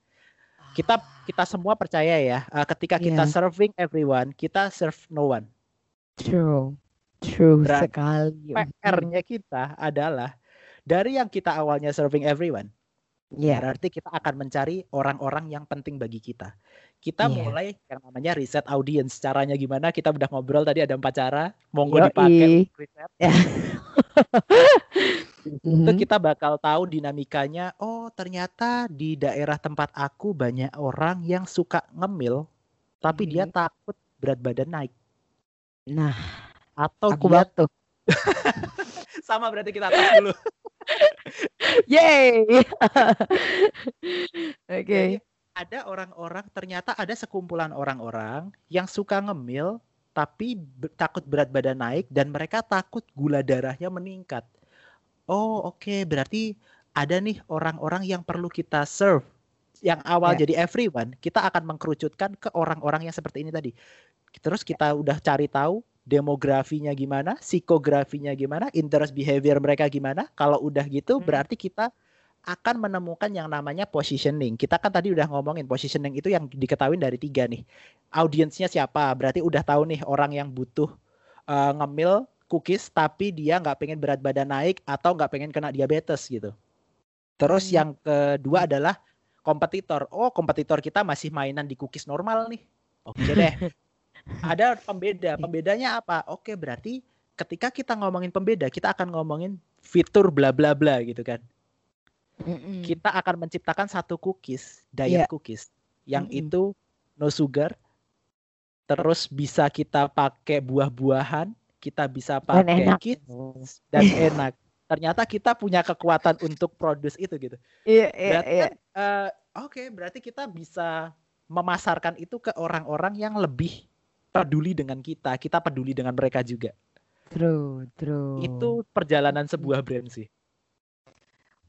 Kita kita semua percaya ya, uh, ketika yeah. kita serving everyone, kita serve no one. True. True berarti sekali. PR-nya kita adalah dari yang kita awalnya serving everyone, Yeah. Berarti kita akan mencari orang-orang yang penting bagi kita. Kita yeah. mulai yang namanya riset audience. Caranya gimana? Kita udah ngobrol tadi ada empat cara. Monggo Yoi. dipakai riset. Yeah. itu mm-hmm. kita bakal tahu dinamikanya. Oh ternyata di daerah tempat aku banyak orang yang suka ngemil, tapi dia mm-hmm. takut berat badan naik. Nah, atau aku dia... batu. Sama berarti kita tes dulu. Yay. Oke. Okay. Ada orang-orang ternyata ada sekumpulan orang-orang yang suka ngemil tapi takut berat badan naik dan mereka takut gula darahnya meningkat. Oh, oke, okay. berarti ada nih orang-orang yang perlu kita serve. Yang awal yeah. jadi everyone, kita akan mengkerucutkan ke orang-orang yang seperti ini tadi. Terus kita udah cari tahu demografinya gimana, psikografinya gimana, interest behavior mereka gimana. Kalau udah gitu hmm. berarti kita akan menemukan yang namanya positioning. Kita kan tadi udah ngomongin positioning itu yang diketahui dari tiga nih. Audiensnya siapa? Berarti udah tahu nih orang yang butuh uh, ngemil cookies tapi dia nggak pengen berat badan naik atau nggak pengen kena diabetes gitu. Terus hmm. yang kedua adalah kompetitor. Oh kompetitor kita masih mainan di cookies normal nih. Oke deh. ada pembeda. Pembedanya apa? Oke, berarti ketika kita ngomongin pembeda, kita akan ngomongin fitur bla bla bla gitu kan. Mm-mm. Kita akan menciptakan satu cookies, diet yeah. cookies yang Mm-mm. itu no sugar. Terus bisa kita pakai buah-buahan, kita bisa pakai kits dan enak. Ternyata kita punya kekuatan untuk produce itu gitu. Iya, iya, iya. Uh, Oke, okay, berarti kita bisa memasarkan itu ke orang-orang yang lebih peduli dengan kita, kita peduli dengan mereka juga. True, true. Itu perjalanan sebuah brand sih.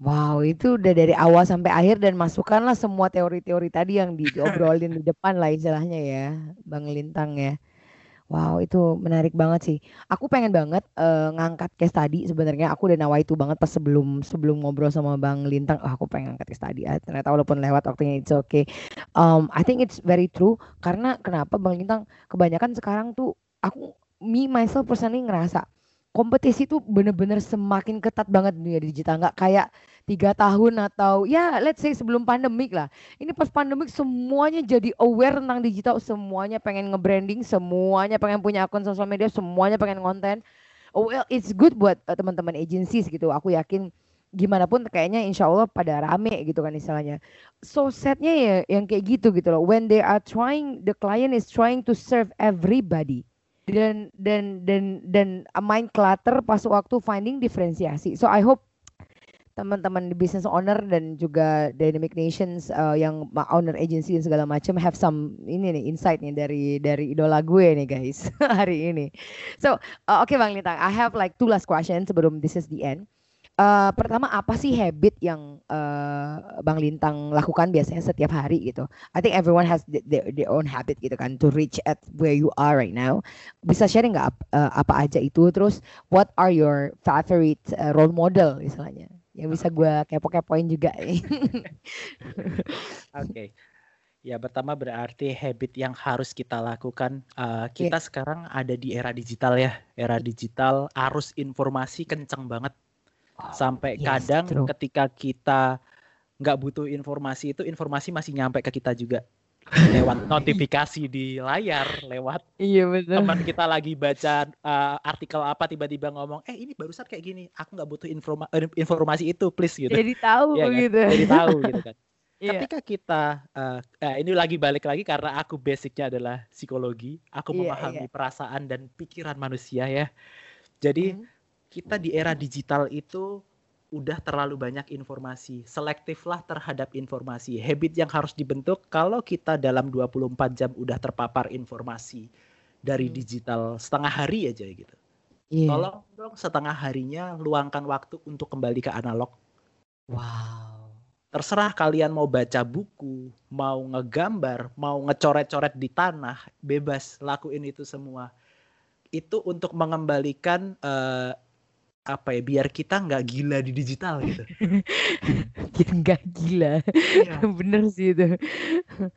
Wow, itu udah dari awal sampai akhir dan masukkanlah semua teori-teori tadi yang di- diobrolin di depan lah istilahnya ya, Bang Lintang ya. Wow, itu menarik banget sih. Aku pengen banget eh, ngangkat case tadi sebenarnya aku udah nawa itu banget pas sebelum sebelum ngobrol sama Bang Lintang. Oh, aku pengen ngangkat case tadi. Ah, ternyata walaupun lewat waktunya it's okay. Um, I think it's very true karena kenapa Bang Lintang kebanyakan sekarang tuh aku me myself personally ngerasa kompetisi tuh bener-bener semakin ketat banget dunia digital. Nggak kayak tiga tahun atau ya let's say sebelum pandemik lah. Ini pas pandemik semuanya jadi aware tentang digital semuanya pengen nge-branding semuanya pengen punya akun sosial media semuanya pengen konten oh, well it's good buat uh, teman-teman agencies gitu. Aku yakin gimana pun kayaknya insya Allah pada rame gitu kan istilahnya. So sadnya ya yang kayak gitu gitu loh. When they are trying the client is trying to serve everybody dan dan dan dan mind clutter pas waktu finding diferensiasi. So I hope teman-teman business owner dan juga Dynamic Nations uh, yang owner agency dan segala macam have some ini nih insight nih dari dari idola gue nih guys hari ini. So uh, oke okay, Bang Lintang, I have like two last questions sebelum this is the end. Uh, pertama apa sih habit yang uh, Bang Lintang lakukan biasanya setiap hari gitu? I think everyone has their, their own habit gitu kan to reach at where you are right now. Bisa sharing nggak uh, apa aja itu? Terus what are your favorite uh, role model istilahnya? Yang bisa gue kepo-kepoin juga. Oke. Okay. Ya pertama berarti habit yang harus kita lakukan. Uh, kita yeah. sekarang ada di era digital ya. Era digital arus informasi kenceng banget. Sampai yes, kadang true. ketika kita nggak butuh informasi itu informasi masih nyampe ke kita juga lewat notifikasi di layar, lewat iya betul. teman kita lagi baca uh, artikel apa tiba-tiba ngomong, eh ini barusan kayak gini, aku nggak butuh informa informasi itu, please gitu. Jadi tahu ya, kan? gitu. Jadi tahu gitu kan. Iya. Ketika kita, uh, uh, ini lagi balik lagi karena aku basicnya adalah psikologi, aku iya, memahami iya. perasaan dan pikiran manusia ya. Jadi hmm. Kita di era digital itu udah terlalu banyak informasi. Selektiflah terhadap informasi. Habit yang harus dibentuk kalau kita dalam 24 jam udah terpapar informasi dari hmm. digital setengah hari aja gitu. Yeah. Tolong dong setengah harinya luangkan waktu untuk kembali ke analog. Wow. Terserah kalian mau baca buku, mau ngegambar, mau ngecoret-coret di tanah, bebas lakuin itu semua. Itu untuk mengembalikan uh, apa ya biar kita nggak gila di digital gitu. Kita nggak gila. Iya. bener sih itu.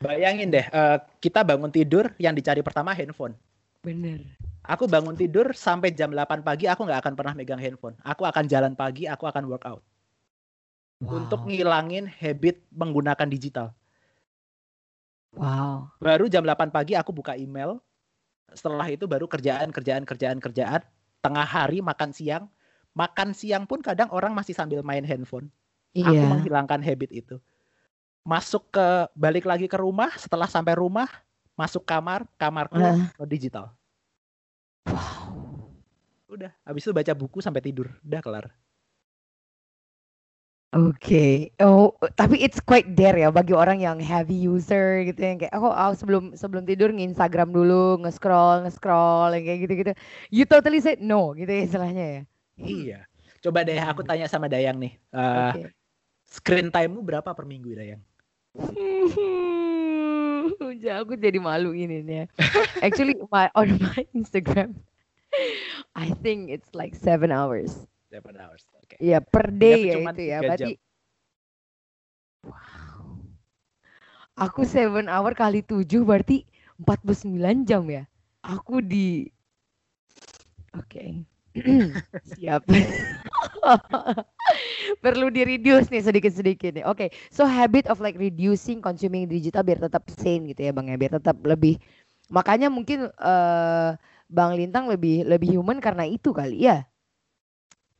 Bayangin deh uh, kita bangun tidur yang dicari pertama handphone. Bener. Aku bangun tidur sampai jam 8 pagi aku nggak akan pernah megang handphone. Aku akan jalan pagi aku akan workout. Wow. untuk ngilangin habit menggunakan digital. Wow. Baru jam 8 pagi aku buka email. Setelah itu baru kerjaan kerjaan kerjaan kerjaan. Tengah hari makan siang makan siang pun kadang orang masih sambil main handphone. Iya. Aku menghilangkan habit itu. Masuk ke balik lagi ke rumah, setelah sampai rumah, masuk kamar, kamarku uh. digital. Wow. Udah, habis itu baca buku sampai tidur, udah kelar. Oke, okay. oh tapi it's quite dare ya bagi orang yang heavy user gitu yang kayak oh, oh sebelum sebelum tidur nge-Instagram dulu, nge-scroll, nge-scroll kayak gitu-gitu. You totally said no gitu ya istilahnya ya. Iya. Coba deh aku tanya sama Dayang nih. Uh, okay. Screen time-mu berapa per minggu Dayang? aku jadi malu ini nih. Actually my on my Instagram I think it's like seven hours. Seven hours. Oke. Okay. Iya, per day ya, ya itu ya. Berarti Wow. Aku seven hour kali tujuh berarti 49 jam ya. Aku di Oke. Okay. Siap. Perlu di reduce nih sedikit-sedikit nih. Oke, okay. so habit of like reducing consuming digital biar tetap sane gitu ya Bang ya, biar tetap lebih makanya mungkin uh, Bang Lintang lebih lebih human karena itu kali ya.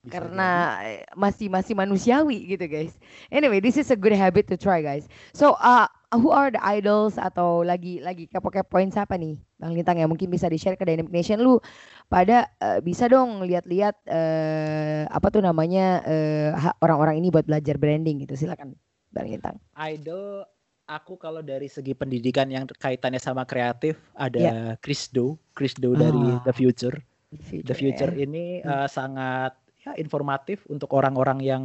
Bisa karena masih masih manusiawi gitu guys. Anyway, this is a good habit to try guys. So uh, who are the idols atau lagi lagi kepo-kepoin siapa nih Bang Lintang ya mungkin bisa di-share ke Dynamic Nation lu pada uh, bisa dong lihat-lihat uh, apa tuh namanya orang orang-orang ini buat belajar branding gitu silakan Bang Lintang. Idol aku kalau dari segi pendidikan yang kaitannya sama kreatif ada yeah. Chris Do, Chris Do oh. dari The Future. The Future, The Future ya. ini uh, sangat ya informatif untuk orang-orang yang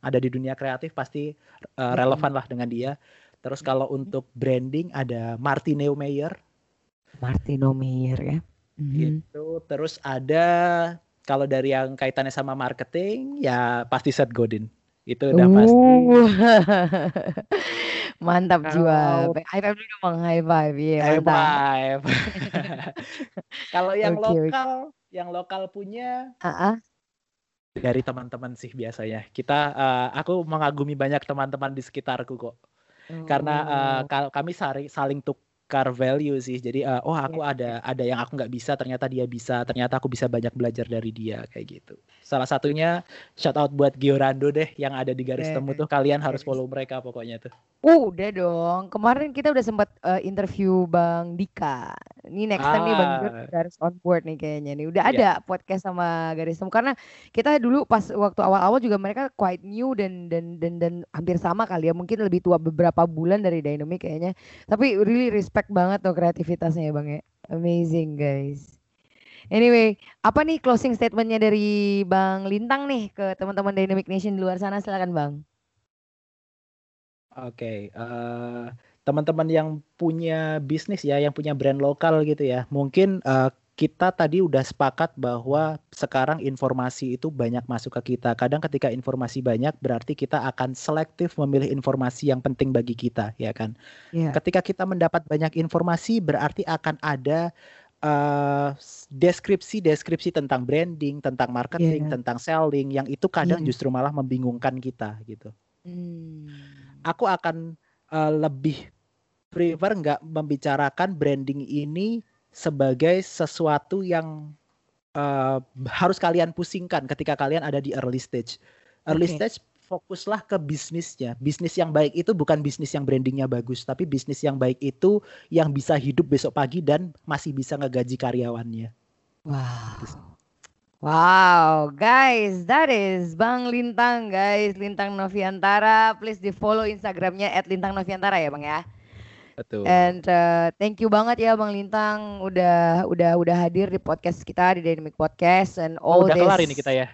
ada di dunia kreatif pasti uh, relevan lah dengan dia. Terus kalau untuk branding ada Martineo Meyer. Martino Meyer ya. Mhm. Gitu. Terus ada kalau dari yang kaitannya sama marketing ya pasti Seth Godin. Itu udah pasti. Uh. Mantap jiwa. High five dulu dong, high five. Iya, high mantap. five. Kalau yang oke. lokal, yang lokal punya Ah, ah. dari teman-teman sih biasanya. Kita eh, aku mengagumi banyak teman-teman di sekitarku kok. Karena kal- kami sari- saling tukar value sih. Jadi eh, oh aku Iya, ada ada yang aku nggak bisa, ternyata dia bisa, ternyata aku bisa banyak belajar dari dia kayak gitu. Salah satunya shout out buat Giorando deh yang ada di garis temu tuh kalian harus follow mereka pokoknya tuh. Udah dong. Kemarin kita udah sempat eh, interview Bang Dika. Ini next time nih Bang Dika Ah, harus on board nih kayaknya nih. Udah iya. ada podcast sama Garis Temu karena kita dulu pas waktu awal-awal juga mereka quite new dan dan dan dan hampir sama kali ya. Mungkin lebih tua beberapa bulan dari Dynamic kayaknya. Tapi really respect banget tuh kreativitasnya ya Bang ya. Amazing guys. Anyway, apa nih closing statementnya dari Bang Lintang nih ke teman-teman Dynamic Nation di luar sana? Silakan Bang. Oke, eh, teman-teman yang punya bisnis ya, yang punya brand lokal gitu ya, mungkin eh, kita tadi udah sepakat bahwa sekarang informasi itu banyak masuk ke kita. Kadang ketika informasi banyak, berarti kita akan selektif memilih informasi yang penting bagi kita, ya kan? Iya. Ketika kita mendapat banyak informasi, berarti akan ada eh, deskripsi-deskripsi tentang branding, tentang marketing, Iya. tentang selling, yang itu kadang Iya. justru malah membingungkan kita gitu Hmm. aku akan eh, lebih prefer nggak membicarakan branding ini sebagai sesuatu yang eh, harus kalian pusingkan ketika kalian ada di early stage. Early Oke. stage fokuslah ke bisnisnya. Bisnis yang baik itu bukan bisnis yang brandingnya bagus, tapi bisnis yang baik itu yang bisa hidup besok pagi dan masih bisa ngegaji karyawannya. Wow. Wow, guys, that is Bang Lintang, guys, Lintang Noviantara. Please di follow Instagramnya @lintangnoviantara ya, Bang ya. Betul. And uh, thank you banget ya, Bang Lintang, udah udah udah hadir di podcast kita di Dynamic Podcast and Oh, all udah kelar ini this. kita ya.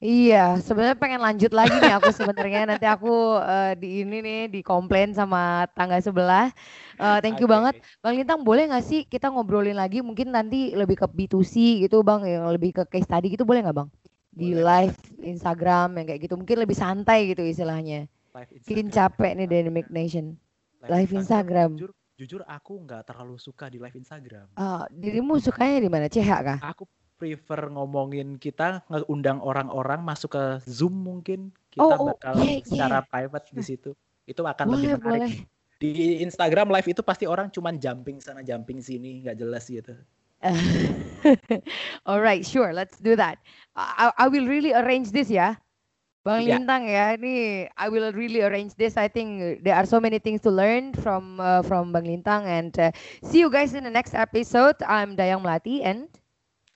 Iya, sebenarnya pengen lanjut lagi nih aku sebenarnya nanti aku eh, di ini nih di komplain sama tangga sebelah. Eh, thank you Oke. banget, Bang Lintang. Boleh nggak sih kita ngobrolin lagi mungkin nanti lebih ke B2C gitu, Bang, yang lebih ke case study gitu boleh nggak, Bang? Di Boleh. live Instagram yang kayak gitu, mungkin lebih santai gitu istilahnya. Instagram. capek nih Dynamic Nation. Live Instagram. Jujur, jujur aku nggak terlalu suka di live Instagram. Ah, dirimu sukanya di mana? CH kah? Aku prefer ngomongin kita ngundang orang-orang masuk ke Zoom mungkin kita Oh, oh, bakal iya. secara private di situ. Itu akan Boleh, lebih menarik. boleh. Di Instagram live itu pasti orang cuman jumping sana jumping sini nggak jelas gitu. Alright, sure, let's do that. I, I I will really arrange this ya. Bang Iya. Lintang ya, ini I will really arrange this. I think there are so many things to learn from uh, from Bang Lintang and uh, see you guys in the next episode. I'm Dayang Melati and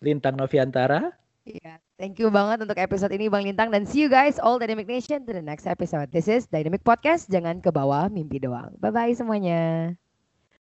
Lintang Noviantara. yeah, thank you banget untuk episode ini Bang Lintang dan see you guys all Dynamic Nation to the next episode. This is Dynamic Podcast. Jangan ke bawah mimpi doang. Bye bye semuanya.